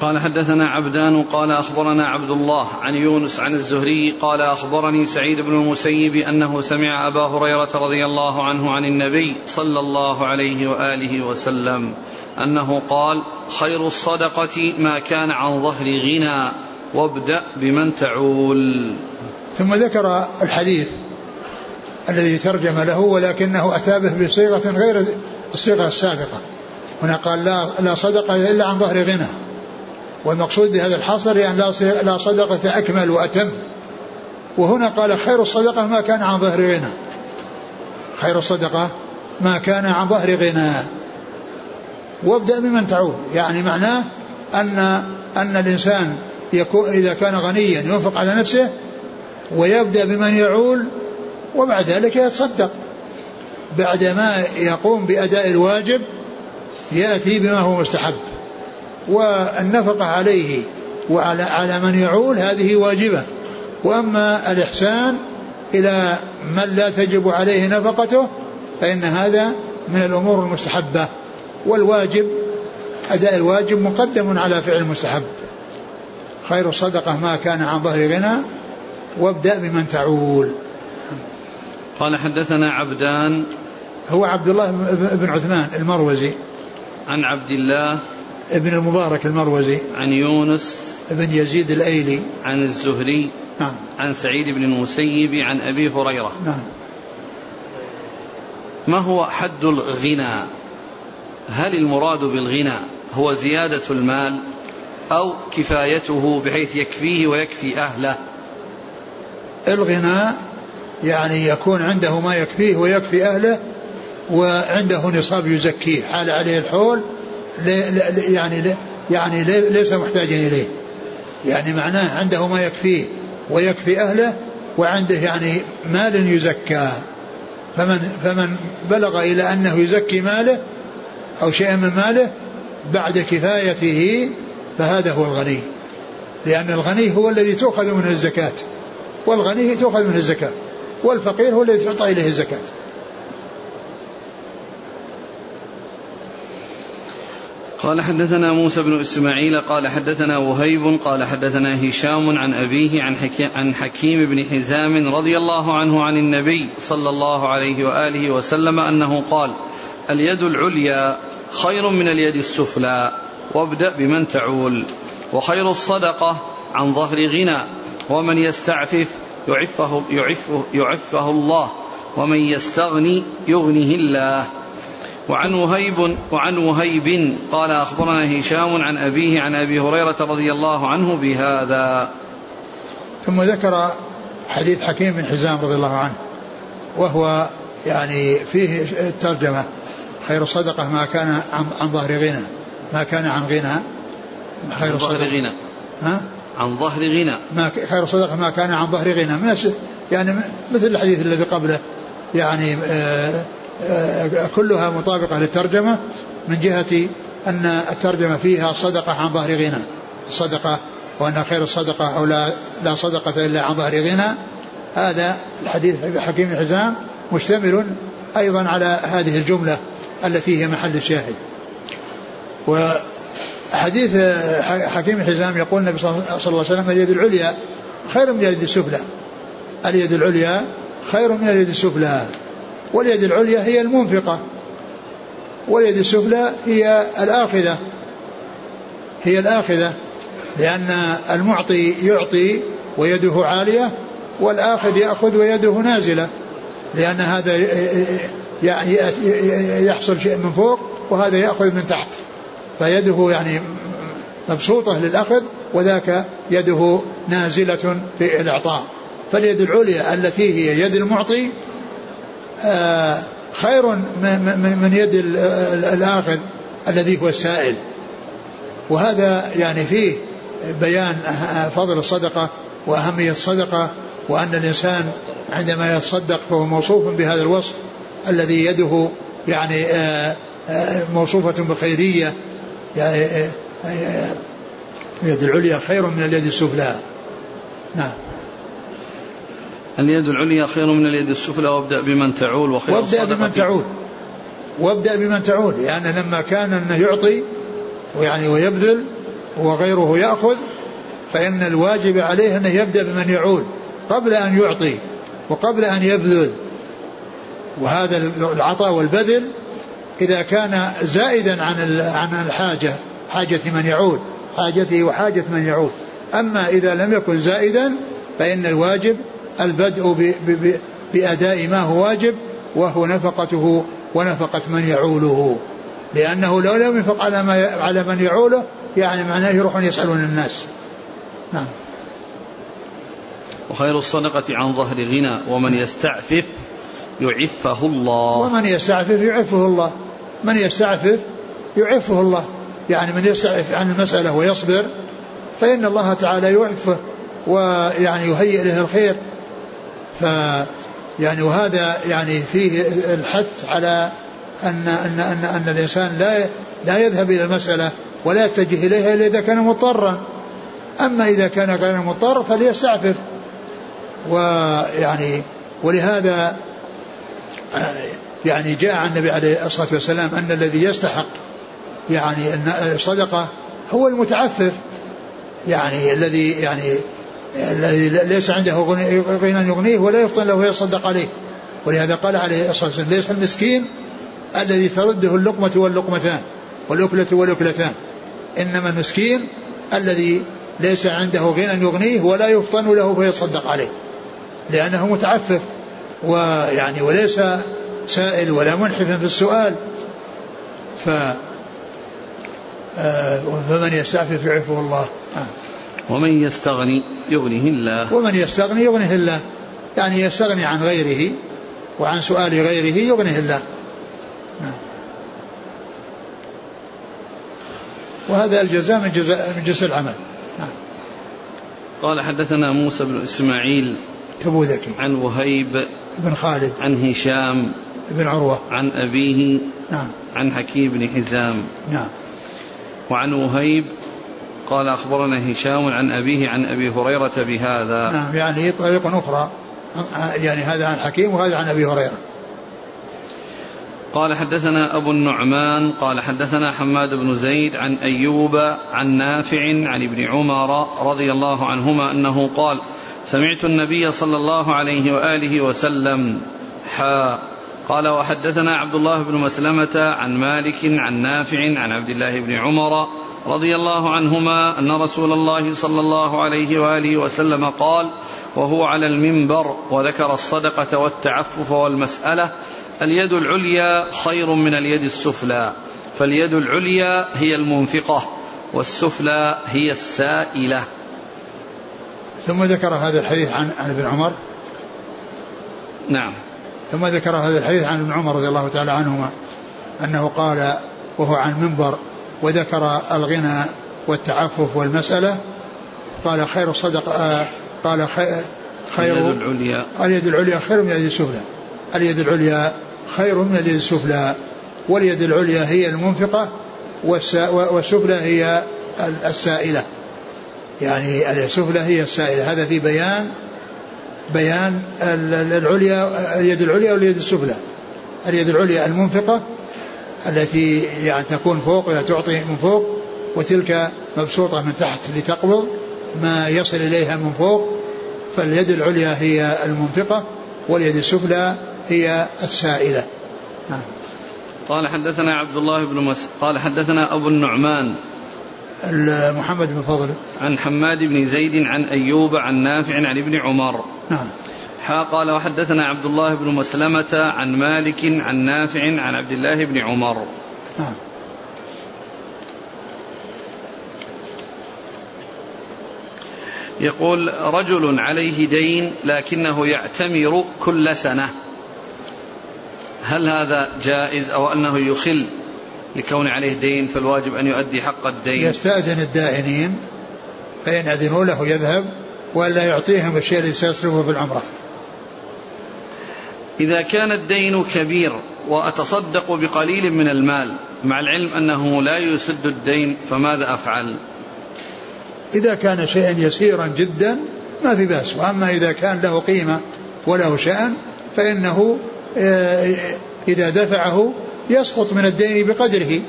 Speaker 1: قال حدثنا عبدان قال أخبرنا عبد الله عن يونس عن الزهري قال أخبرني سعيد بن المسيب أنه سمع أبا هريرة رضي الله عنه عن النبي صلى الله عليه وآله وسلم أنه قال خير الصدقة ما كان عن ظهر غنى وابدأ بمن تعول.
Speaker 2: ثم ذكر الحديث الذي ترجم له ولكنه أتى به بصيغة غير الصيغة السابقة. هنا قال لا, لا صدقة إلا عن ظهر غنى. والمقصود بهذا الحصر يعني لا صدقة أكمل وأتم. وهنا قال خير الصدقة ما كان عن ظهر غنى. خير الصدقة ما كان عن ظهر غنى. وابدأ بمن تعود. يعني معناه أن أن الإنسان يكون إذا كان غنيا ينفق على نفسه ويبدأ بمن يعول وبعد ذلك يتصدق. بعد ما يقوم بأداء الواجب يأتي بما هو مستحب. والنفقة عليه وعلى على من يعول هذه واجبة. وأما الإحسان إلى من لا تجب عليه نفقته فإن هذا من الأمور المستحبة. والواجب أداء الواجب مقدم على فعل المستحب. خير الصدقة ما كان عن ظهر غنى وابدأ بمن تعول.
Speaker 1: قال حدثنا عبدان
Speaker 2: هو عبد الله بن عثمان المروزي.
Speaker 1: عن عبد الله
Speaker 2: ابن المبارك المروزي.
Speaker 1: عن يونس
Speaker 2: بن يزيد الأيلي.
Speaker 1: عن الزهري
Speaker 2: نعم.
Speaker 1: عن سعيد بن المسيب عن أبي هريرة.
Speaker 2: نعم.
Speaker 1: ما هو حد الغنى؟ هل المراد بالغنى هو زيادة المال أو كفايته بحيث يكفيه ويكفي أهله؟
Speaker 2: الغنى يعني يكون عنده ما يكفيه ويكفي أهله وعنده نصاب يزكيه حال عليه الحول يعني يعني ليس محتاجا إليه. يعني معناه عنده ما يكفيه ويكفي أهله وعنده يعني مال يزكى. فمن فمن بلغ إلى أنه يزكي ماله أو شيئا من ماله بعد كفايته فهذا هو الغني. لأن الغني هو الذي تؤخذ منه الزكاة والغني تؤخذ منه الزكاة. والفقير هو الذي تعطى إليه الزكاة.
Speaker 1: قال حدثنا موسى بن إسماعيل قال حدثنا وهيب قال حدثنا هشام عن أبيه عن عن حكيم بن حزام رضي الله عنه عن النبي صلى الله عليه وآله وسلم أنه قال: اليد العليا خير من اليد السفلى وابدأ بمن تعول وخير الصدقة عن ظهر غنى ومن يستعفف يعفه يعفه يعفه الله ومن يستغني يغنه الله. وعن وهيب وعن وهيب قال أخبرنا هشام عن أبيه عن أبي هريرة رضي الله عنه بهذا.
Speaker 2: ثم ذكر حديث حكيم بن حزام رضي الله عنه وهو يعني فيه الترجمة خير الصدقة ما كان عن ظهر غنى ما كان عن غنى
Speaker 1: خير عن ظهر غنى.
Speaker 2: ها؟
Speaker 1: عن ظهر غنى.
Speaker 2: ما خير الصدقة ما كان عن ظهر غنى. من يعني مثل الحديث الذي قبله. يعني آآ آآ كلها مطابقة للترجمة من جهة أن الترجمة فيها صدقة عن ظهر غنى. الصدقة وأن خير الصدقة أو لا, لا صدقة إلا عن ظهر غنى. هذا الحديث حكيم حزام مشتمل أيضا على هذه الجملة التي هي محل الشاهد. وحديث حكيم حزام يقول النبي صلى الله عليه وسلم اليد العليا خير من اليد السفلى. اليد العليا خير من اليد السفلى. واليد العليا هي المنفقة. واليد السفلى هي الآخذة. هي الآخذة. لأن المعطي يعطي ويده عالية والآخذ يأخذ ويده نازلة. لأن هذا يحصل شيء من فوق وهذا يأخذ من تحت. فيده يعني مبسوطة للأخذ وذاك يده نازلة في الإعطاء. فاليد العليا التي هي يد المعطي آه، خير من يد الآخذ الذي هو السائل. وهذا يعني فيه بيان فضل الصدقة وأهمية الصدقة وأن الإنسان عندما يتصدق فهو موصوف بهذا الوصف الذي يده يعني آه، آه، موصوفة بخيرية يعني اليد العليا خير من اليد السفلى. نعم.
Speaker 1: اليد العليا خير من اليد السفلى وابدأ بمن تعول وخير
Speaker 2: وابدأ بمن تعول. وابدأ بمن تعول. لأن يعني لما كان أنه يعطي ويعني ويبذل وغيره يأخذ فإن الواجب عليه أنه يبدأ بمن يعول. قبل أن يعطي وقبل أن يبذل. وهذا العطاء والبذل إذا كان زائدا عن عن الحاجة حاجة من يعود حاجته وحاجة من يعود. أما إذا لم يكن زائدا فإن الواجب البدء بأداء ما هو واجب وهو نفقته ونفقة من يعوله. لأنه لو لم ينفق على ما على من يعوله يعني معناه يروحون يسألون الناس. نعم.
Speaker 1: وخير الصدقة عن ظهر غنى ومن يستعفف يعفه الله.
Speaker 2: ومن يستعفف يعفه الله. من يستعفف يعفه الله. يعني من يستعف عن المسألة ويصبر فإن الله تعالى يعفه ويعني يهيئ له الخير. ف يعني وهذا يعني فيه الحث على أن أن أن, أن الإنسان لا لا يذهب إلى المسألة ولا يتجه إليها إلا إذا كان مضطرا. أما إذا كان غير مضطر فليستعفف. ويعني ولهذا يعني جاء عن النبي عليه الصلاة والسلام أن الذي يستحق يعني أن الصدقة هو المتعفف. يعني الذي يعني الذي ليس عنده غنى يغنيه ولا يفطن له ويصدق عليه. ولهذا قال عليه الصلاة والسلام ليس المسكين الذي ترده اللقمة واللقمتان والأكلة والأكلتان إنما المسكين الذي ليس عنده غنى يغنيه ولا يفطن له فيتصدق عليه لأنه متعفف ويعني وليس سائل ولا منحف في السؤال. ف آه، فمن يستعفف يعفه الله.
Speaker 1: ومن يستغني يغنيه الله.
Speaker 2: ومن يستغني يغنيه الله. يعني يستغني عن غيره وعن سؤال غيره يغنيه الله. نعم. وهذا الجزاء من جزاء من جزاء العمل. نعم.
Speaker 1: قال حدثنا موسى بن إسماعيل
Speaker 2: تبوذكي
Speaker 1: عن وهيب
Speaker 2: بن خالد.
Speaker 1: عن هشام
Speaker 2: بن عروة.
Speaker 1: عن أبيه.
Speaker 2: نعم.
Speaker 1: عن حكيم بن حزام.
Speaker 2: نعم.
Speaker 1: وعن وهيب قال أخبرنا هشام عن أبيه عن أبي هريرة بهذا.
Speaker 2: نعم يعني طريق أخرى. يعني هذا عن حكيم وهذا عن أبي هريرة.
Speaker 1: قال حدثنا أبو النعمان قال حدثنا حماد بن زيد عن أيوب عن نافع عن ابن عمر رضي الله عنهما أنه قال سمعت النبي صلى الله عليه وآله وسلم حا قال وحدثنا عبد الله بن مسلمة عن مالك عن نافع عن عبد الله بن عمر رضي الله عنهما أن رسول الله صلى الله عليه وآله وسلم قال وهو على المنبر وذكر الصدقة والتعفف والمسألة اليد العليا خير من اليد السفلى فاليد العليا هي المنفقة والسفلى هي السائلة.
Speaker 2: ثم ذكر هذا الحديث عن عن ابن عمر.
Speaker 1: نعم.
Speaker 2: ثم ذكر هذا الحديث عن ابن عمر رضي الله تعالى عنهما أنه قال وهو عن منبر وذكر الغنى والتعفف والمسألة قال خير الصدقة آه، قال خير
Speaker 1: اليد العليا.
Speaker 2: اليد العليا خير من اليد السفلى. اليد العليا خير من اليد السفلى واليد العليا هي المنفقة والسفلى هي السائلة. يعني السفلى هي السائلة. هذا في بيان بيان العليا اليد العليا واليد السفلى اليد العليا المنفقة التي يعني تكون فوق تعطي من فوق وتلك مبسوطة من تحت لتقبض ما يصل إليها من فوق فاليد العليا هي المنفقة واليد السفلى هي السائلة.
Speaker 1: قال حدثنا عبد الله بن مس قال حدثنا أبو النعمان
Speaker 2: محمد بن فضل.
Speaker 1: عن حماد بن زيد عن أيوب عن نافع عن ابن عمر.
Speaker 2: نعم.
Speaker 1: حا قال وحدثنا عبد الله بن مسلمة عن مالك عن نافع عن عبد الله بن عمر. نعم. يقول رجل عليه دين لكنه يعتمر كل سنة. هل هذا جائز أو أنه يخل؟ لكون عليه دين فالواجب أن يؤدي حق الدين.
Speaker 2: يستأذن الدائنين فإن أذنوا له يذهب ولا يعطيهم الشيء الذي سيصرفه في العمرة
Speaker 1: إذا كان الدين كبير وأتصدق بقليل من المال مع العلم أنه لا يسد الدين فماذا أفعل؟
Speaker 2: إذا كان شيئا يسيرا جدا ما في بأس. وأما إذا كان له قيمة وله شأن فإنه آه، إذا دفعه يسقط من الدين بقدره.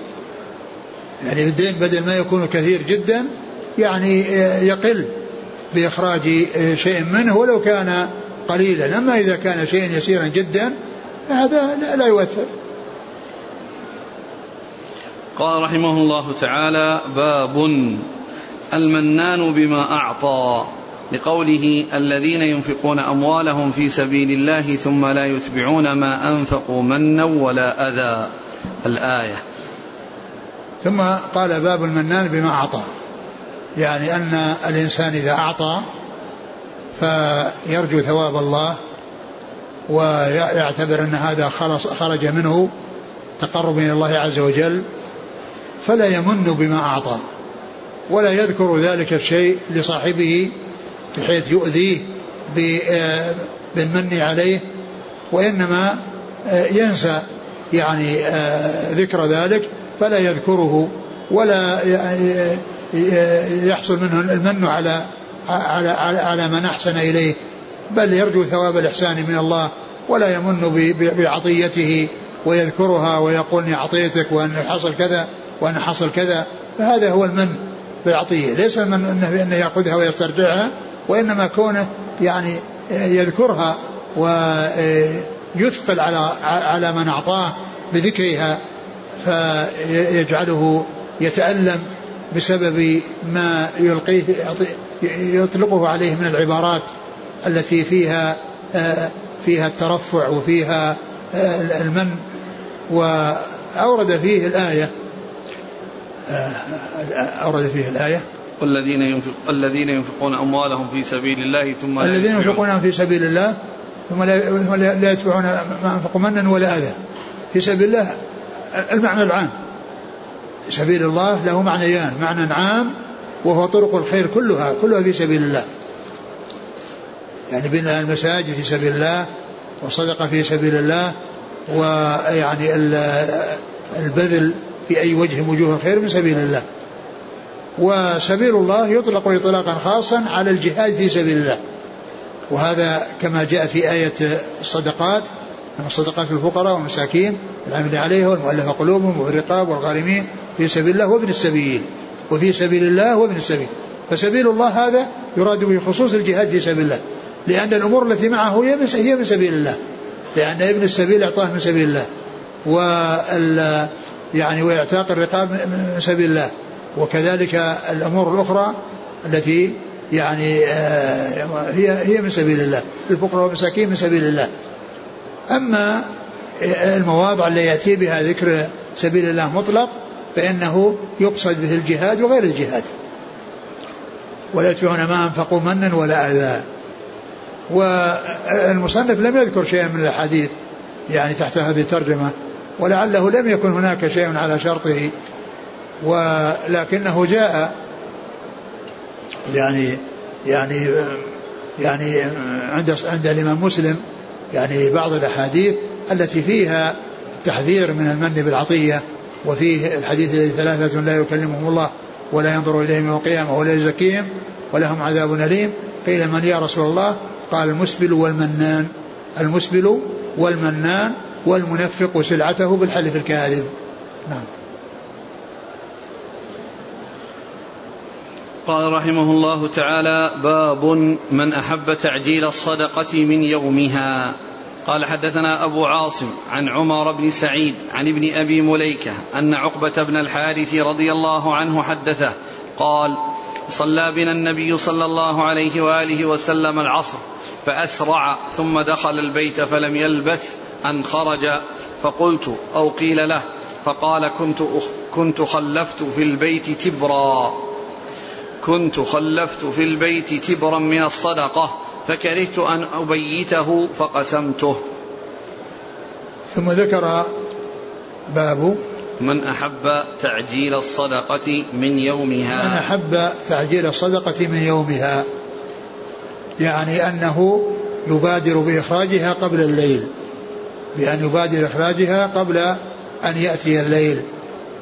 Speaker 2: يعني الدين بدل ما يكون كثير جدا يعني آه، يقل بإخراج آه، شيء منه ولو كان قليلا. أما إذا كان شيئا يسيرا جدا هذا لا يؤثر.
Speaker 1: قال رحمه الله تعالى باب المنان بما أعطى. لقوله الذين ينفقون أموالهم في سبيل الله ثم لا يتبعون ما أنفقوا منا ولا أذى. الآية.
Speaker 2: ثم قال باب المنان بما أعطى. يعني أن الإنسان إذا أعطى فيرجو ثواب الله ويعتبر أن هذا خرج منه تقرب إلى الله عز وجل فلا يمن بما أعطى ولا يذكر ذلك الشيء لصاحبه بحيث يؤذيه آه، بالمن عليه وإنما آه، ينسى يعني آه، ذكر ذلك فلا يذكره ولا يحصل منه المن على على على, على من أحسن إليه. بل يرجو ثواب الإحسان من الله ولا يمن بعطيته ويذكرها ويقول اني أعطيتك وإن حصل كذا وإن حصل كذا. فهذا هو المن. بالعطيه ليس من انه انه يأخذها ويسترجعها وإنما كونه يعني يذكرها ويثقل على على من أعطاه بذكرها فيجعله يتألم بسبب ما يلقيه يطلقه عليه من العبارات التي فيها فيها الترفع وفيها المن وأورد فيه الآية أورد فيه الآية.
Speaker 1: والذين ينفق الذين ينفقون أموالهم في سبيل الله ثم
Speaker 2: الذين ينفقون في سبيل الله ثم لا, لا يتبعون ما أنفقوا منا ولا أذى. في سبيل الله المعنى العام. سبيل الله له معنيان معنى عام وهو طرق الخير كلها كلها في سبيل الله. يعني بناء المساجد في سبيل الله والصدقة في سبيل الله ويعني البذل في أي وجه من وجوه الخير من سبيل الله. وسبيل الله يطلق إطلاقا خاصا على الجهاد في سبيل الله. وهذا كما جاء في آية الصدقات الصدقات للفقراء والمساكين العامل عليها والمؤلفة قلوبهم والرقاب والغارمين في سبيل الله وابن السبيل. وفي سبيل الله وابن السبيل. فسبيل الله هذا يراد به خصوص الجهاد في سبيل الله. لأن الأمور التي معه هي من سبيل الله. لأن ابن السبيل أعطاه من سبيل الله. وال يعني وإعتاق الرقاب من سبيل الله. وكذلك الأمور الأخرى التي يعني آه، هي هي من سبيل الله. الفقراء والمساكين من سبيل الله. أما المواضع التي يأتي بها ذكر سبيل الله مطلق فإنه يقصد به الجهاد وغير الجهاد. ولا يتبعون ما أنفقوا منا ولا أذى. والمصنف لم يذكر شيئا من الأحاديث يعني تحت هذه الترجمة. ولعله لم يكن هناك شيء على شرطه. ولكنه جاء يعني يعني يعني عند عند الإمام مسلم يعني بعض الأحاديث التي فيها التحذير من المن بالعطية وفيه الحديث الذي ثلاثة لا يكلمهم الله ولا ينظر إليهم يوم القيامة ولا يزكيهم ولهم عذاب أليم. قيل من يا رسول الله؟ قال المسبل والمنان. المسبل والمنان والمنفق سلعته بالحلف الكاذب. نعم.
Speaker 1: قال رحمه الله تعالى باب من أحب تعجيل الصدقة من يومها. قال حدثنا أبو عاصم عن عمر بن سعيد عن ابن أبي مليكة أن عقبة بن الحارث رضي الله عنه حدثه قال صلى بنا النبي صلى الله عليه وآله وسلم العصر فأسرع ثم دخل البيت فلم يلبث أن خرج فقلت أو قيل له فقال كنت كنت خلفت في البيت تبرا. كنت خلفت في البيت تبرا من الصدقة فكرهت أن أبيته فقسمته.
Speaker 2: ثم ذكر باب
Speaker 1: من أحب تعجيل الصدقة من يومها.
Speaker 2: من أحب تعجيل الصدقة من يومها يعني أنه يبادر بإخراجها قبل الليل. بأن يبادر إخراجها قبل أن يأتي الليل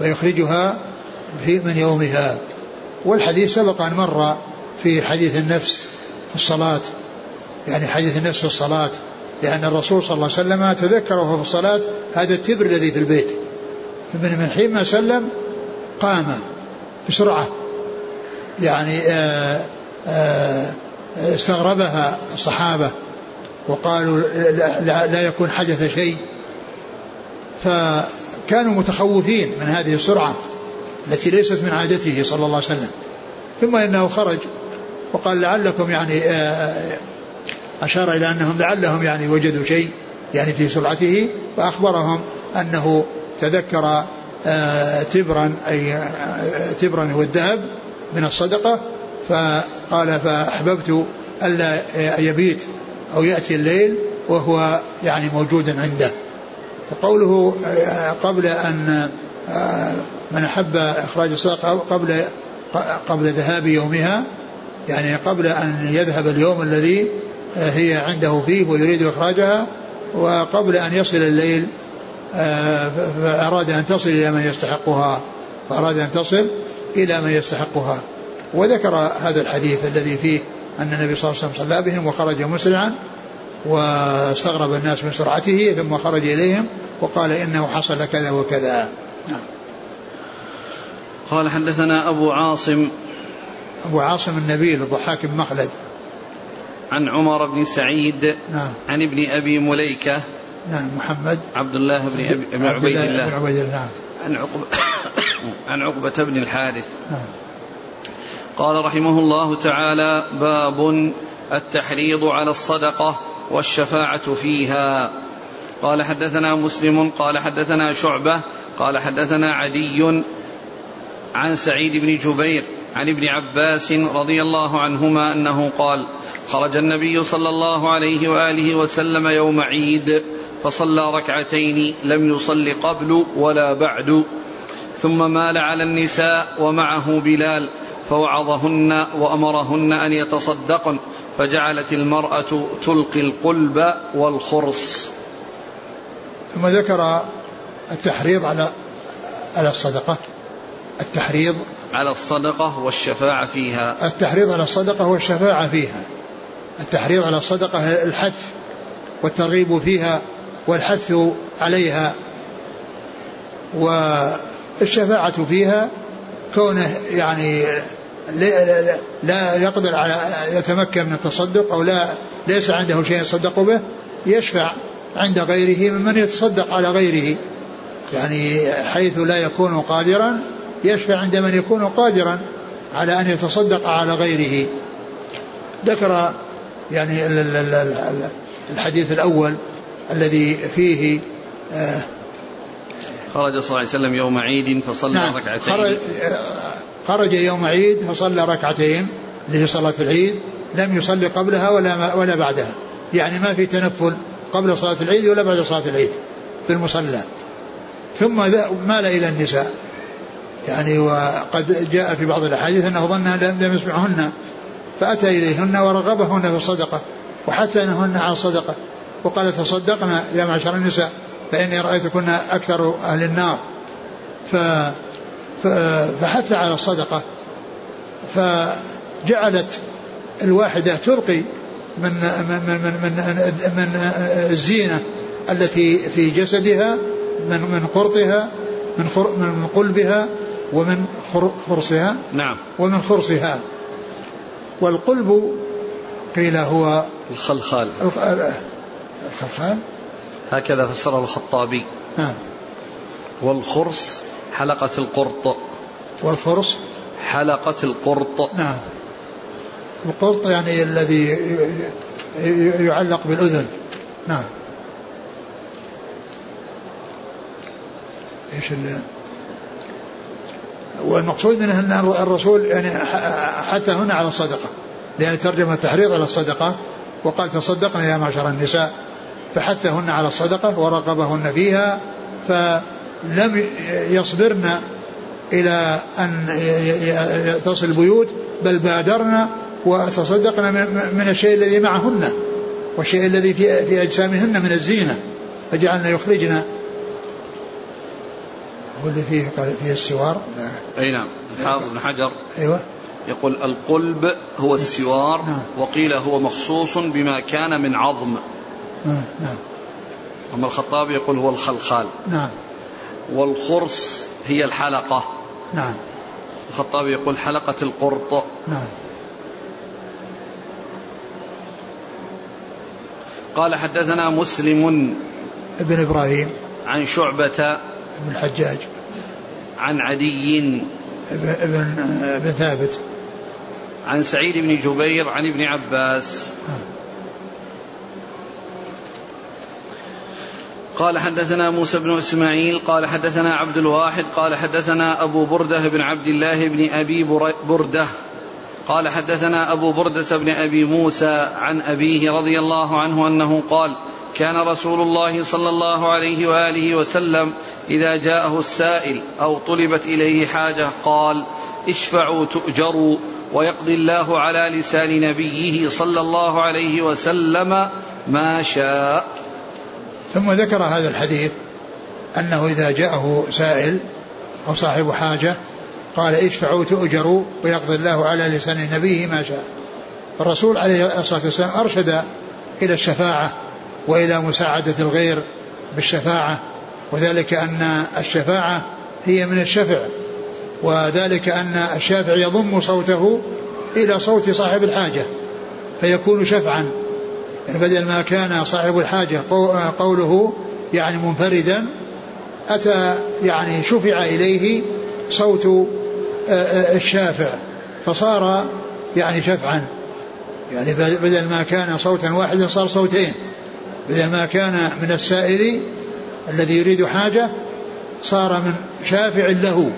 Speaker 2: ويخرجها في من يومها. والحديث سبق أن مر في حديث النفس في الصلاة. يعني حديث النفس في الصلاة. لأن الرسول صلى الله عليه وسلم تذكر وهو في الصلاة هذا التبر الذي في البيت. من من حين ما سلم قام بسرعة. يعني آآ آه، آآ آه، استغربها الصحابة. وقالوا لا, لا يكون حدث شيء. فكانوا متخوفين من هذه السرعة التي ليست من عادته صلى الله عليه وسلم. ثم إنه خرج وقال لعلكم يعني آه، أشار إلى أنهم لعلهم يعني وجدوا شيء يعني في سرعته فأخبرهم أنه تذكر آه، تبرا آه، تبرا والذهب من الصدقة. فقال فأحببت ألا يبيت أو يأتي الليل وهو يعني موجود عنده. وقوله قبل أن من أحب إخراج الصدقة قبل قبل ذهاب يومها يعني قبل أن يذهب اليوم الذي هي عنده فيه ويريد إخراجها وقبل أن يصل الليل فأراد أن تصل إلى من يستحقها فأراد أن تصل إلى من يستحقها. وذكر هذا الحديث الذي فيه أن النبي صلى الله عليه وسلم صلى بهم وخرج مسرعا واستغرب الناس من سرعته ثم خرج إليهم وقال إنه حصل كذا وكذا. نعم.
Speaker 1: قال حدثنا أبو عاصم.
Speaker 2: أبو عاصم النبيل الضحاك بن مخلد.
Speaker 1: عن عمر بن سعيد.
Speaker 2: نعم.
Speaker 1: عن ابن أبي مليكة.
Speaker 2: نعم محمد.
Speaker 1: عبد الله بن أبي بن عبيد الله,
Speaker 2: عبيد الله نعم.
Speaker 1: عن عقبة عن عقبة بن الحارث.
Speaker 2: نعم.
Speaker 1: قال رحمه الله تعالى باب التحريض على الصدقة والشفاعة فيها. قال حدثنا مسلم قال حدثنا شعبة قال حدثنا عدي عن سعيد بن جبير عن ابن عباس رضي الله عنهما أنه قال خرج النبي صلى الله عليه وآله وسلم يوم عيد فصلى ركعتين لم يصل قبل ولا بعد ثم مال على النساء ومعه بلال فوعظهن وأمرهن أن يتصدقن فجعلت المرأة تلقي القلب والخرص.
Speaker 2: ثم ذكر التحريض على على الصدقة التحريض
Speaker 1: على الصدقة والشفاعة فيها.
Speaker 2: التحريض على الصدقة والشفاعة فيها. التحريض على الصدقة الحث والترغيب فيها والحث عليها والشفاعة فيها كونه يعني لا يقدر على يتمكن من التصدق أو لا ليس عنده شيء يتصدق به يشفع عند غيره ممن يتصدق على غيره. يعني حيث لا يكون قادرا يشفع عند من يكون قادرا على أن يتصدق على غيره. ذكر يعني الحديث الأول الذي فيه
Speaker 1: آه، خرج صلى الله عليه وسلم يوم عيد فصلى نعم ركعتين. خرج,
Speaker 2: خرج يوم عيد فصلى ركعتين اللي هي صلاة العيد لم يصلي قبلها ولا ولا بعدها. يعني ما في تنفل قبل صلاة العيد ولا بعد صلاة العيد في المصلى. ثم مال إلى النساء. يعني وقد جاء في بعض الأحاديث أنه ظن لم يسمعهن. فأتى إليهن ورغبهن في الصدقة وحثنهن على الصدقة وقال تصدقنا يا معشر النساء فإني رأيتكن أكثر أهل النار. ف فحث على الصدقة. فجعلت الواحدة تلقي من من من من, من الزينة التي في جسدها من من قرطها من من قلبها ومن خرصها.
Speaker 1: نعم.
Speaker 2: ومن خرصها. والقلب قيل هو
Speaker 1: الخلخال.
Speaker 2: الخلخال؟
Speaker 1: هكذا فسره الخطابي.
Speaker 2: نعم.
Speaker 1: والخرص حلقة القرط.
Speaker 2: والخرص
Speaker 1: حلقة القرط.
Speaker 2: نعم. القرط يعني الذي يعلق بالأذن. نعم. إيش والمقصود منه أن الرسول يعني حتى هنا على الصدقة. لأن ترجمة التحريض على الصدقة وقال تصدقنا يا معشر النساء فحثهن على الصدقة ورغبهن فيها فلم يصبرن إلى أن تصل البيوت بل بادرن وتصدقن من الشيء الذي معهن والشيء الذي في أجسامهن من الزينة فجعلنا يخرجن. واللي فيه قال فيه السوار؟
Speaker 1: أي نعم الحافظ بن حجر.
Speaker 2: أيوه.
Speaker 1: يقول القلب هو السوار نعم. وقيل هو مخصوص بما كان من عظم.
Speaker 2: نعم نعم.
Speaker 1: أما الخطاب يقول هو الخلخال.
Speaker 2: نعم.
Speaker 1: والخرص هي الحلقة.
Speaker 2: نعم.
Speaker 1: الخطاب يقول حلقة القرط.
Speaker 2: نعم.
Speaker 1: قال حدثنا مسلم
Speaker 2: ابن إبراهيم.
Speaker 1: عن شعبة.
Speaker 2: بن الحجاج.
Speaker 1: عن عدي.
Speaker 2: ابن, ابن ثابت.
Speaker 1: عن سعيد بن جبير عن ابن عباس. قال حدثنا موسى بن إسماعيل قال حدثنا عبد الواحد قال حدثنا أبو بردة بن عبد الله بن أبي بردة. قال حدثنا أبو بردة بن أبي موسى عن أبيه رضي الله عنه أنه قال كان رسول الله صلى الله عليه وآله وسلم إذا جاءه السائل أو طلبت إليه حاجة قال اشفعوا تؤجروا ويقضي الله على لسان نبيه صلى الله عليه وسلم ما شاء.
Speaker 2: ثم ذكر هذا الحديث أنه إذا جاءه سائل أو صاحب حاجة قال اشفعوا تؤجروا ويقضي الله على لسان نبيه ما شاء. الرسول عليه الصلاة والسلام أرشد إلى الشفاعة وإلى مساعدة الغير بالشفاعة وذلك أن الشفاعة هي من الشفع وذلك أن الشافع يضم صوته إلى صوت صاحب الحاجة فيكون شفعا. بدل ما كان صاحب الحاجة قوله يعني منفردا أتى يعني شفع إليه صوت الشافع فصار يعني شفعا. يعني بدل ما كان صوتا واحدا صار صوتين. بدل ما كان من السائل الذي يريد حاجة صار من شافع له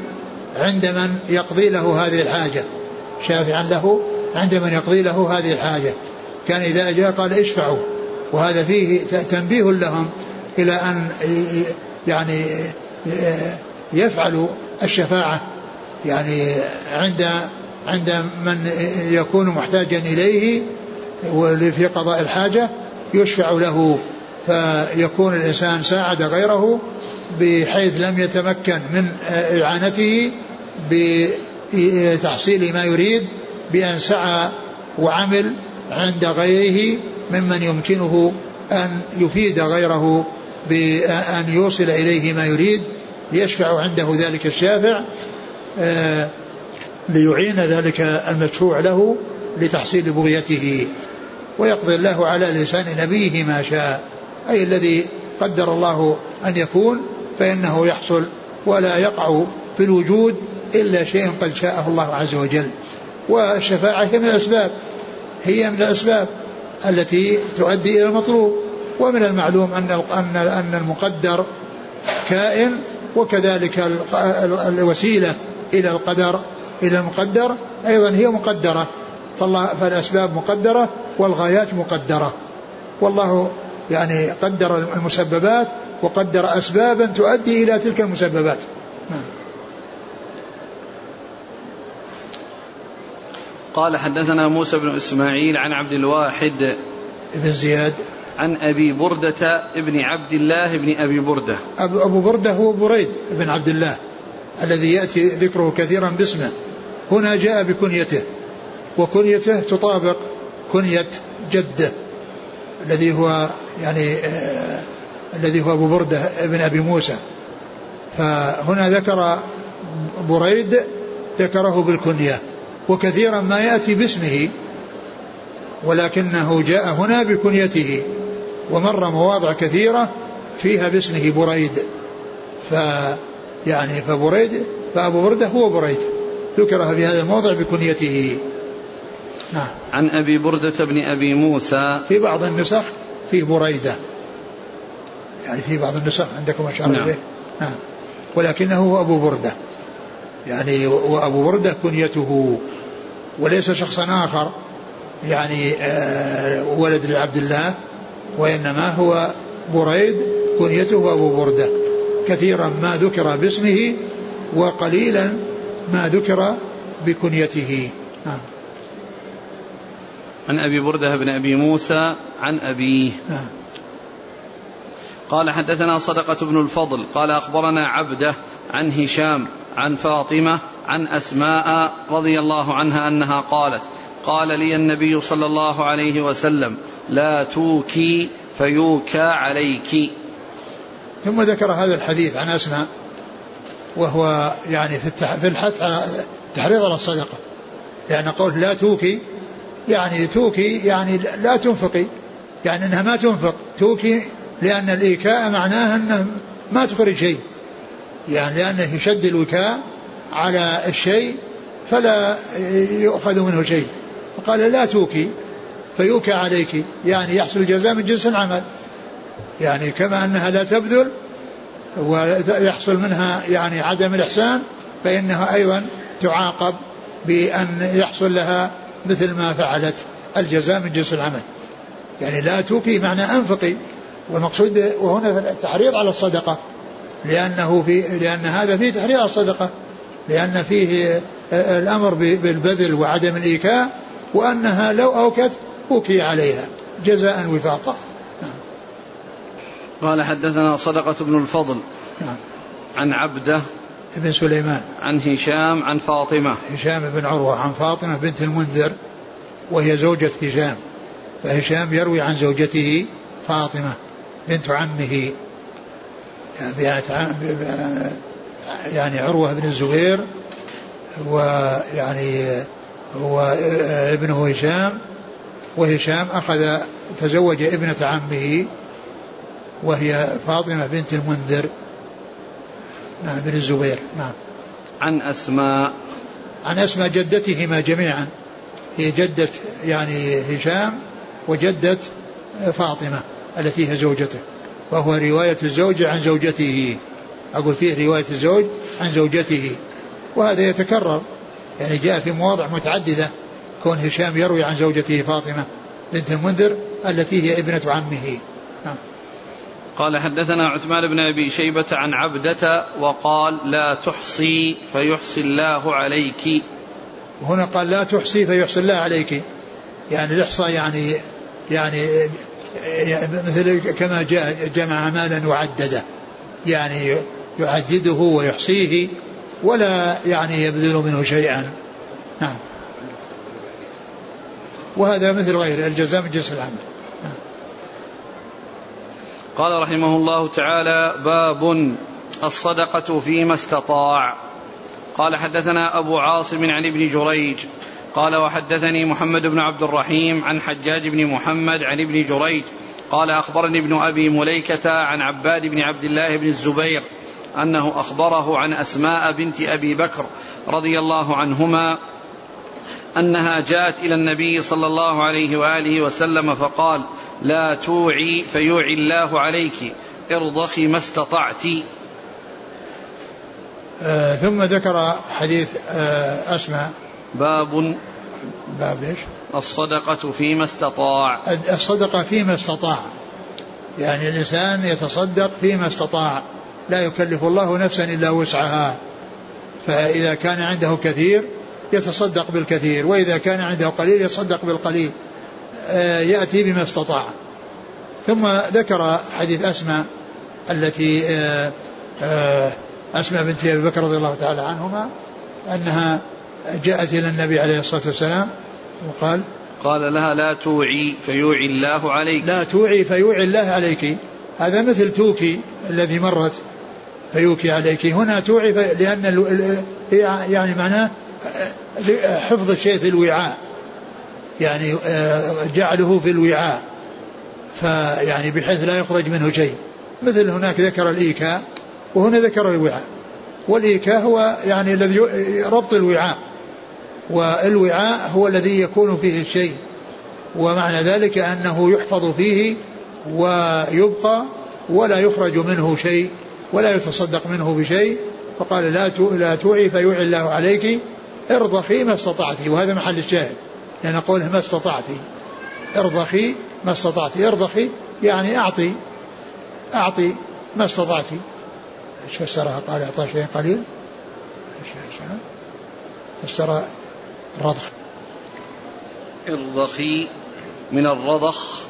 Speaker 2: عند من يقضي له هذه الحاجة. شافعا له عند من يقضي له هذه الحاجة. كان إذا جاء قال اشفعوا. وهذا فيه تنبيه لهم إلى أن يعني يفعلوا الشفاعة. يعني عند عند من يكون محتاجا إليه في قضاء الحاجة يشفع له. فيكون الإنسان ساعد غيره بحيث لم يتمكن من إعانته بتحصيل ما يريد بأن سعى وعمل عند غيره ممن يمكنه أن يفيد غيره بأن يوصل إليه ما يريد يشفع عنده ذلك الشافع آه، ليعين ذلك المشفوع له لتحصيل بغيته. ويقضي الله على لسان نبيه ما شاء أي الذي قدر الله أن يكون فإنه يحصل ولا يقع في الوجود إلا شيء قد شاءه الله عز وجل. والشفاعة هي من الأسباب. هي من الأسباب التي تؤدي إلى المطلوب. ومن المعلوم أن أن أن المقدر كائن وكذلك الوسيلة إلى القدر إلى المقدر أيضا هي مقدرة. فالله فالأسباب مقدرة والغايات مقدرة. والله يعني قدر المسببات وقدر أسبابا تؤدي إلى تلك المسببات. نعم.
Speaker 1: قال حدثنا موسى بن إسماعيل عن عبد الواحد
Speaker 2: بن زياد.
Speaker 1: عن أبي بردة ابن عبد الله بن أبي بردة.
Speaker 2: أبو بردة هو بريد بن عبد الله الذي يأتي ذكره كثيرا باسمه. هنا جاء بكنيته وكنيته تطابق كنية جده الذي هو يعني آه الذي هو أبو بردة ابن أبي موسى. فهنا ذكر بريد ذكره بالكنية. وكثيرا ما يأتي باسمه ولكنه جاء هنا بكنيته ومر مواضع كثيرة فيها باسمه بريد. ف يعني فبريد فأبو بردة هو بريد ذكر في هذا الموضع بكنيته.
Speaker 1: نعم. عن أبي بردة بن أبي موسى.
Speaker 2: في بعض النسخ في بريدة. يعني في بعض النسخ عندكم أشار نعم. إليه؟ نعم. ولكنه هو أبو بردة. يعني وأبو بردة كنيته وليس شخصا آخر يعني آه ولد لعبد الله وإنما هو بريد كنيته أبو بردة كثيرا ما ذكر باسمه وقليلا ما ذكر بكنيته. نعم.
Speaker 1: عن أبي بردة بن أبي موسى عن أبيه. نعم. قال حدثنا صدقة بن الفضل قال أخبرنا عبده عن هشام عن فاطمة عن أسماء رضي الله عنها أنها قالت قال لي النبي صلى الله عليه وسلم لا توكي فيوكى عليك.
Speaker 2: ثم ذكر هذا الحديث عن أسماء وهو يعني في في الحث على على الصدقة. لأن قول لا توكي يعني توكي يعني لا تنفقي. يعني إنها ما تنفق توكي لأن الإيكاء معناه أنه ما تخرج شيء. يعني لأنه يشد الوكاء على الشيء فلا يؤخذ منه شيء. فقال لا توكي فيوكى عليك يعني يحصل الجزاء من جنس العمل. يعني كما أنها لا تبذل ويحصل منها يعني عدم الإحسان فإنها أيضا تعاقب بأن يحصل لها مثل ما فعلت الجزاء من جنس العمل. يعني لا توكي معنى أنفقي والمقصود وهنا التحريض على الصدقة. لأنه في لأن هذا فيه تحريض على الصدقة لأن فيه الأمر بالبذل وعدم الإيكاء وأنها لو أوكت أوكي عليها جزاء وفاقا نعم.
Speaker 1: قال حدثنا صدقة بن الفضل. نعم. عن عبده.
Speaker 2: بن سليمان.
Speaker 1: عن هشام عن فاطمة.
Speaker 2: هشام بن عروة عن فاطمة بنت المنذر وهي زوجة هشام. فهشام يروي عن زوجته فاطمة بنت عمه يعني, عروة بن الزبير ويعني هو ابنه هشام وهشام أخذ تزوج ابنة عمه وهي فاطمة بنت المنذر. نعم بن الزبير نعم.
Speaker 1: عن أسماء.
Speaker 2: عن أسماء جدتهما جميعا. هي جدة يعني هشام وجدة فاطمة التي هي زوجته. وهو رواية الزوج عن زوجته. أقول فيه رواية الزوج عن زوجته. وهذا يتكرر. يعني جاء في مواضع متعددة. كون هشام يروي عن زوجته فاطمة بنت المنذر التي هي ابنة عمه. نعم.
Speaker 1: قال حدثنا عثمان بن أبي شيبة عن عبدة وقال لا تحصي فيحصي الله عليك.
Speaker 2: وهنا قال لا تحصي فيحصي الله عليك. يعني الاحصاء يعني يعني مثل كما جاء جمع مالا وعدده. يعني يعدده ويحصيه ولا يعني يبذل منه شيئا. نعم. وهذا مثل غيره الجزاء من جنس العمل. نعم.
Speaker 1: قال رحمه الله تعالى باب الصدقة فيما استطاع. قال حدثنا أبو عاصم عن ابن جريج قال وحدثني محمد بن عبد الرحيم عن حجاج بن محمد عن ابن جريج قال أخبرني ابن أبي مليكة عن عباد بن عبد الله بن الزبير أنه أخبره عن أسماء بنت أبي بكر رضي الله عنهما أنها جاءت إلى النبي صلى الله عليه وآله وسلم فقال لا توعي فيوعي الله عليك ارضخي ما استطعت.
Speaker 2: آه ثم ذكر حديث آه أسماء.
Speaker 1: باب
Speaker 2: باب إيش؟
Speaker 1: الصدقة فيما استطاع.
Speaker 2: الصدقة فيما استطاع. يعني الإنسان يتصدق فيما استطاع. لا يكلف الله نفسا إلا وسعها. فإذا كان عنده كثير يتصدق بالكثير. وإذا كان عنده قليل يتصدق بالقليل. آه، يأتي بما استطاع. ثم ذكر حديث أسماء التي آه، آه، أسماء بنت أبي بكر رضي الله تعالى عنهما أنها جاءت إلى النبي عليه الصلاة والسلام وقال
Speaker 1: قال لها لا توعي فيوعي الله عليك.
Speaker 2: لا توعي فيوعي الله عليك. هذا مثل توكي الذي مرت فيوكى عليك. هنا توعي لأن يعني معناه حفظ الشيء في الوعاء. يعني جعله في الوعاء. فيعني بحيث لا يخرج منه شيء. مثل هناك ذكر الإيكاء وهنا ذكر الوعاء. والإيكاء هو يعني الذي ربط الوعاء. والوعاء هو الذي يكون فيه الشيء. ومعنى ذلك أنه يحفظ فيه ويبقى ولا يخرج منه شيء ولا يتصدق منه بشيء. فقال لا لا توعي فيوعي الله عليك. ارضخي ما استطعت. وهذا محل الشاهد. لأن يعني قوله ما استطعت. ارضخي ما استطعت. ارضخي يعني أعطي. أعطي ما استطعت. إيش فسرها قال اعطى شيء قليل فسر الرضخ.
Speaker 1: ارضخي من الرضخ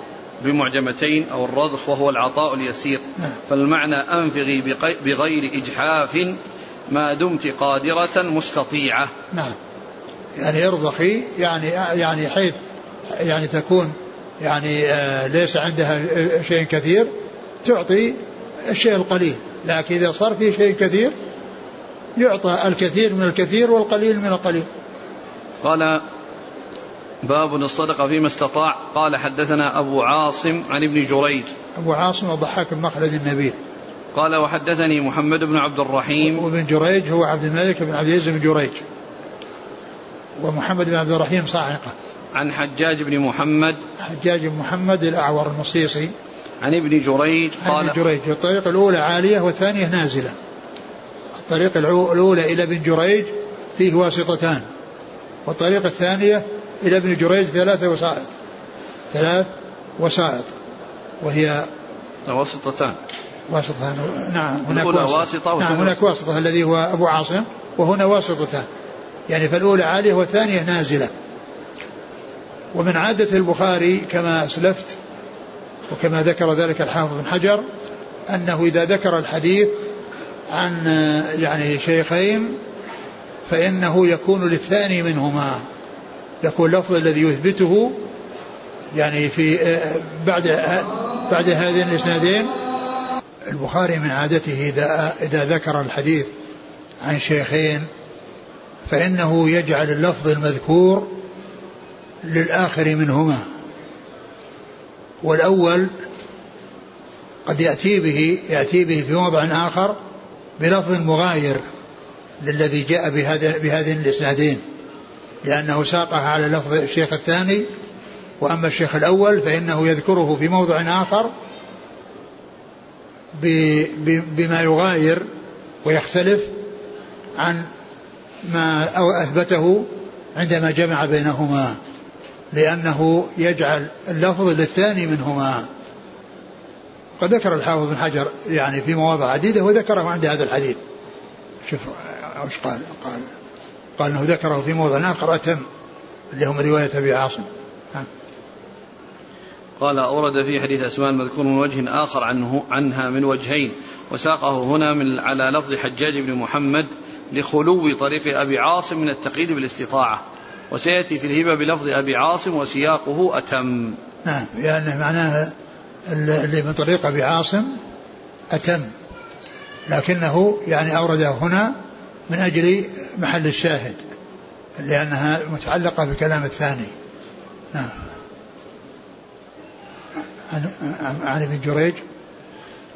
Speaker 1: بمعجمتين أو الرضخ وهو العطاء اليسير. نعم. فالمعنى أنفغي بغير إجحاف ما دمت قادرة مستطيعة.
Speaker 2: نعم. يعني ارضخي يعني يعني حيث يعني تكون يعني آه ليس عندها شيء كثير تعطي الشيء القليل. لكن إذا صار في شيء كثير يعطى الكثير من الكثير والقليل من القليل.
Speaker 1: قال باب الصدقة فيما استطاع. قال حدثنا أبو عاصم عن ابن جريج.
Speaker 2: أبو عاصم الضحاك بن مخلد النبيل
Speaker 1: قال وحدثني محمد بن عبد الرحيم.
Speaker 2: وابن جريج هو عبد الملك بن عبد العزيز بن جريج. ومحمد بن عبد الرحيم صاعقة
Speaker 1: عن حجاج بن محمد.
Speaker 2: حجاج بن محمد الأعور المصيصي.
Speaker 1: عن ابن جريج
Speaker 2: قال عن ابن جريج. الطريق الأولى عالية والثانية نازلة. الطريق الأولى إلى ابن جريج فيه واسطتان. والطريقة الثانية إلى ابن جريج ثلاثة وسائط. ثلاث وسائط. وهي
Speaker 1: واسطتان
Speaker 2: واسطتان. نعم هناك
Speaker 1: واسطة, واسطة
Speaker 2: نعم هناك واسطة الذي هو أبو عاصم وهنا واسطتان. يعني فالأولى عالية والثانية نازلة. ومن عادة البخاري كما أسلفت وكما ذكر ذلك الحافظ بن حجر أنه إذا ذكر الحديث عن يعني شيخين فإنه يكون للثاني منهما. يكون اللفظ الذي يثبته يعني في بعد بعد هذين الإسنادين البخاري من عادته إذا إذا ذكر الحديث عن شيخين فإنه يجعل اللفظ المذكور للآخر منهما. والأول قد يأتي به يأتي به في موضع آخر بلفظ مغاير. للذي جاء بهذا بهذين الإسنادين. لأنه ساقها على لفظ الشيخ الثاني وأما الشيخ الأول فإنه يذكره في موضع آخر بما يغاير ويختلف عن ما أو أثبته عندما جمع بينهما لأنه يجعل اللفظ للثاني منهما. قد ذكر الحافظ بن حجر يعني في مواضع عديدة وذكره عند هذا الحديث. شوف إيش قال؟ قال قال إنه ذكره في موضع آخر اتم اللي هم رواية أبي عاصم.
Speaker 1: قال أورد في حديث أسماء المذكور من وجه آخر عنه عنها من وجهين وساقه هنا من على لفظ حجاج بن محمد لخلو طريق أبي عاصم من التقييد بالاستطاعة. وسيأتي في الهبة بلفظ أبي عاصم وسياقه أتم.
Speaker 2: نعم يعني معناه اللي من طريق أبي عاصم أتم. لكنه يعني أورده هنا من أجل محل الشاهد لأنها متعلقة بكلام الثاني نعم عن, ابن جريج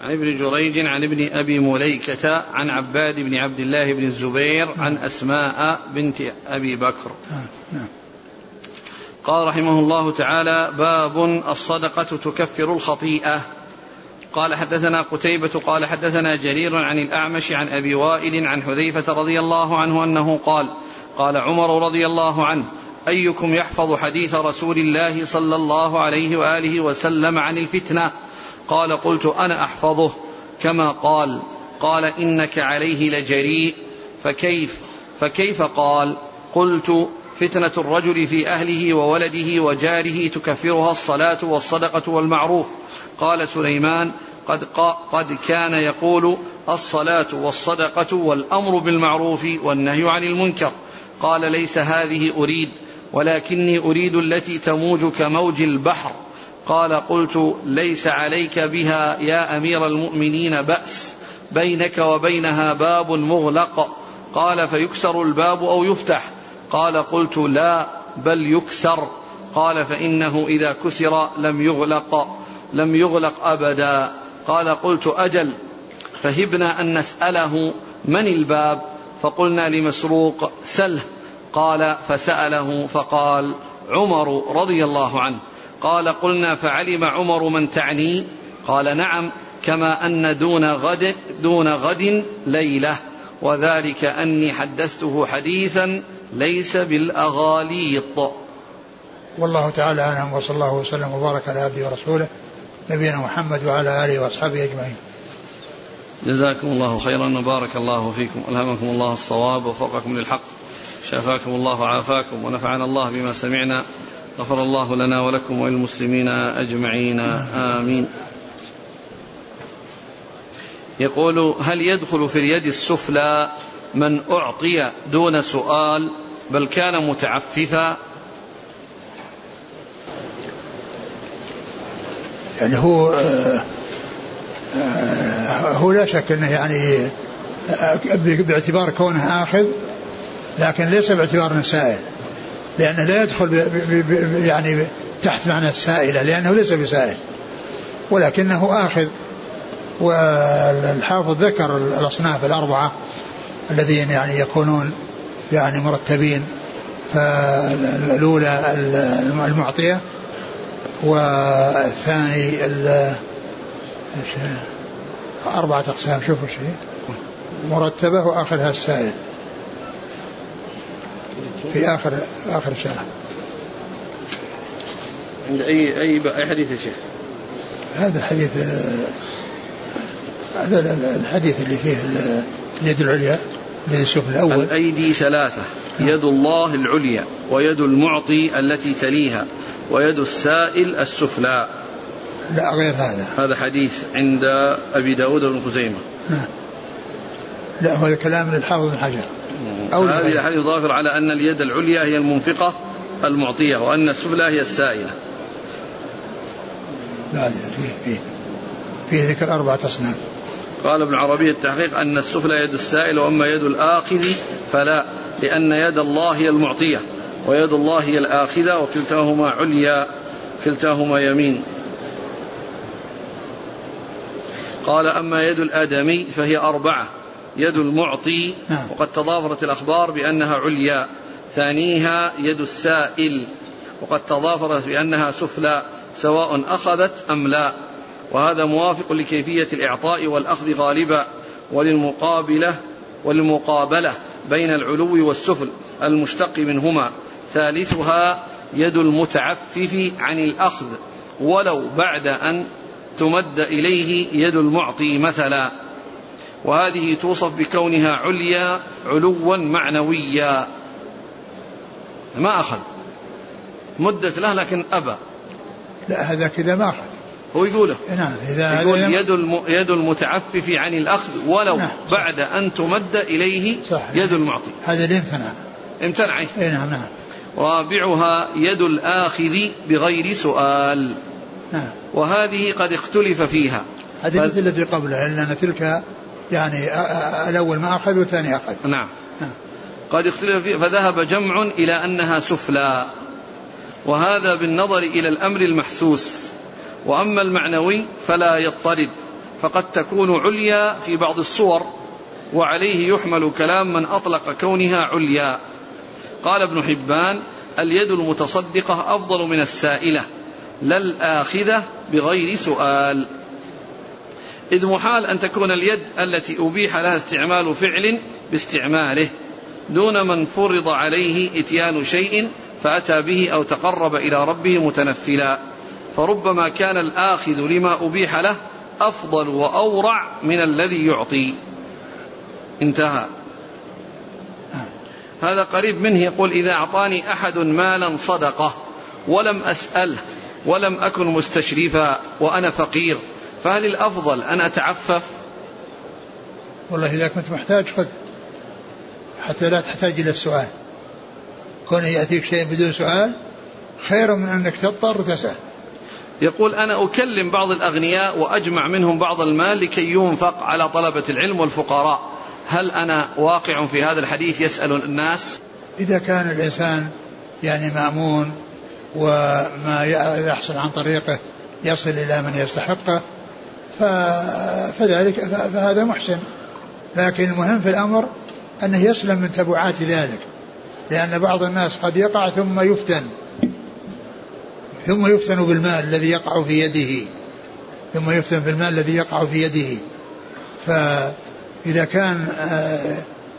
Speaker 1: عن ابن جريج عن ابن أبي مليكة عن عباد بن عبد الله بن الزبير نعم. عن أسماء بنت أبي بكر نعم. نعم. قال رحمه الله تعالى باب الصدقة تكفر الخطيئة قال حدثنا قتيبة قال حدثنا جرير عن الأعمش عن أبي وائل عن حذيفة رضي الله عنه أنه قال قال عمر رضي الله عنه أيكم يحفظ حديث رسول الله صلى الله عليه وآله وسلم عن الفتنة؟ قال قلت أنا أحفظه كما قال قال إنك عليه لجريء فكيف فكيف قال؟ قلت فتنة الرجل في أهله وولده وجاره تكفرها الصلاة والصدقة والمعروف قال سليمان قد, قد كان يقول الصلاة والصدقة والأمر بالمعروف والنهي عن المنكر. قال ليس هذه أريد ولكني أريد التي تموج كموج البحر. قال قلت ليس عليك بها يا أمير المؤمنين بأس بينك وبينها باب مغلق. قال فيكسر الباب أو يفتح. قال قلت لا بل يكسر. قال فإنه إذا كسر لم يغلق. لم يغلق أبدا. قال قلت أجل فهبنا أن نسأله من الباب؟ فقلنا لمسروق سله. قال فسأله فقال عمر رضي الله عنه. قال قلنا فعلم عمر من تعني؟ قال نعم كما أن دون غد دون غد ليلة. وذلك أني حدثته حديثا ليس بالأغاليط.
Speaker 2: والله تعالى أعلم وصلى الله وسلم وبارك على عبده ورسوله. نبينا محمد وعلى آله وأصحابه أجمعين.
Speaker 1: جزاكم الله خيرا وبارك الله فيكم. ألهمكم الله الصواب ووفقكم للحق. شافاكم الله وعافاكم ونفعنا الله بما سمعنا. غفر الله لنا ولكم وللمسلمين أجمعين. آمين. يقول هل يدخل في اليد السفلى من أعطي دون سؤال بل كان متعففا
Speaker 2: يعني هو آه، آه، هو لا شك إنه يعني آه، باعتبار كونه آخذ لكن ليس باعتبار إنه سائل. لأنه لا يدخل يعني تحت معنى السائله لأنه ليس بسائل ولكنه آخذ. والحافظ ذكر الأصناف الأربعة الذين يعني يكونون يعني مرتبين فالأولى المعطية والثاني أربعة أقسام شوفوا شيء. مرتبة وآخرها السائل. في آخر آخر الشرح
Speaker 1: عند أي أي أي حديث يا شيخ؟
Speaker 2: هذا حديث هذا الحديث اللي فيه اليد العليا. الذي السفلى الأول.
Speaker 1: الأيدي ثلاثة يد الله العليا ويد المعطي التي تليها ويد السائل السفلى.
Speaker 2: لا غير هذا.
Speaker 1: هذا حديث عند أبي داود بن خزيمة.
Speaker 2: نعم. لا هو كلام للحافظ بن حجر.
Speaker 1: أو هذه الحديث ظاهر على أن اليد العليا هي المنفقة المعطية وأن السفلى هي السائلة.
Speaker 2: لا فيه فيه فيه ذكر أربعة أصناف.
Speaker 1: قال ابن عربي التحقيق أن السفلى يد السائل وأما يد الآخذ فلا لأن يد الله هي المعطية ويد الله هي الآخذة وكلتاهما عليا كلتاهما يمين قال أما يد الآدمي فهي أربعة يد المعطي نعم. وقد تضافرت الأخبار بأنها عليا ثانيها يد السائل وقد تضافرت بأنها سفلى سواء أخذت أم لا وهذا موافق لكيفية الإعطاء والأخذ غالبا وللمقابلة وللمقابلة بين العلو والسفل المشتق منهما. ثالثها يد المتعفف عن الأخذ ولو بعد أن تمد إليه يد المعطي مثلا. وهذه توصف بكونها عليا علوا معنويا. ما أخذ. مدت له لكن أبى.
Speaker 2: لا هذا كذا ما أخذ.
Speaker 1: هو يقوله.
Speaker 2: نعم
Speaker 1: إذا يقول يد. يد المتعفف عن الأخذ ولو نعم بعد أن تمد إليه صح. يد المعطي.
Speaker 2: هذا اللي امتنع. اي نعم نعم.
Speaker 1: رابعها يد الآخذ بغير سؤال.
Speaker 2: نعم.
Speaker 1: وهذه قد اختلف فيها.
Speaker 2: هذه ف... مثل التي قبلها لأن تلك يعني الأول ما أخذ والثاني أخذ.
Speaker 1: نعم, نعم. قد اختلف فيها فذهب جمع إلى أنها سفلى. وهذا بالنظر إلى الأمر المحسوس. وأما المعنوي فلا يضطرد فقد تكون عليا في بعض الصور وعليه يحمل كلام من أطلق كونها عليا. قال ابن حبان اليد المتصدقة أفضل من السائلة لا الآخذة بغير سؤال. إذ محال أن تكون اليد التي أبيح لها استعمال فعل باستعماله دون من فرض عليه إتيان شيء فأتى به أو تقرب إلى ربه متنفلا. فربما كان الآخذ لما أبيح له أفضل وأورع من الذي يعطي. انتهى. هذا قريب منه يقول إذا أعطاني أحد مالا صدقة ولم أسأله ولم أكن مستشرفا وأنا فقير فهل الأفضل أن أتعفف؟
Speaker 2: والله إذا كنت محتاج خذ حتى لا تحتاج إلى السؤال. كونه يأتيك شيء بدون سؤال خير من أنك تضطر تسأل.
Speaker 1: يقول أنا أكلم بعض الأغنياء وأجمع منهم بعض المال لكي ينفق على طلبة العلم والفقراء. هل أنا واقع في هذا الحديث؟ يسأل الناس.
Speaker 2: إذا كان الإنسان يعني مأمون وما يحصل عن طريقه يصل إلى من يستحقه فذلك فهذا محسن. لكن المهم في الأمر أنه يسلم من تبعات ذلك لأن بعض الناس قد يقع ثم يفتن. ثم يفتن بالمال الذي يقع في يده. ثم يفتن بالمال الذي يقع في يده. فإذا كان آه،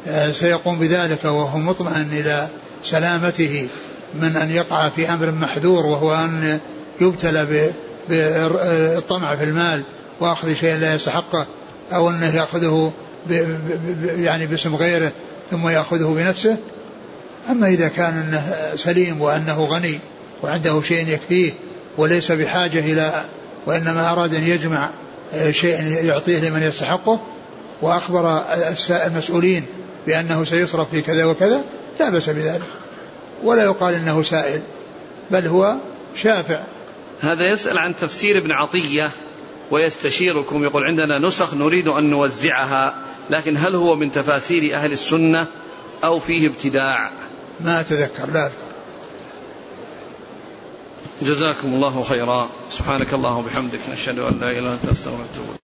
Speaker 2: آه، سيقوم بذلك وهو مطمئن إلى سلامته من أن يقع في أمر محذور وهو أن يبتلى بالطمع في المال وأخذ شيء لا يستحقه أو أنه يأخذه يعني باسم غيره ثم يأخذه بنفسه. أما إذا كان أنه سليم وأنه غني وعنده شيء يكفيه وليس بحاجة إلى وإنما أراد أن يجمع شيء يعطيه لمن يستحقه. وأخبر المسؤولين بأنه سيصرف في كذا وكذا لا بأس بذلك. ولا يقال إنه سائل بل هو شافع.
Speaker 1: هذا يسأل عن تفسير ابن عطية ويستشيركم يقول عندنا نسخ نريد أن نوزعها لكن هل هو من تفاسير أهل السنة أو فيه ابتداع؟
Speaker 2: ما أتذكر لا أذكر.
Speaker 1: جزاكم الله خيرا. سبحانك الله وبحمدك نشهد أن لا إله إلا أنت أستغفرك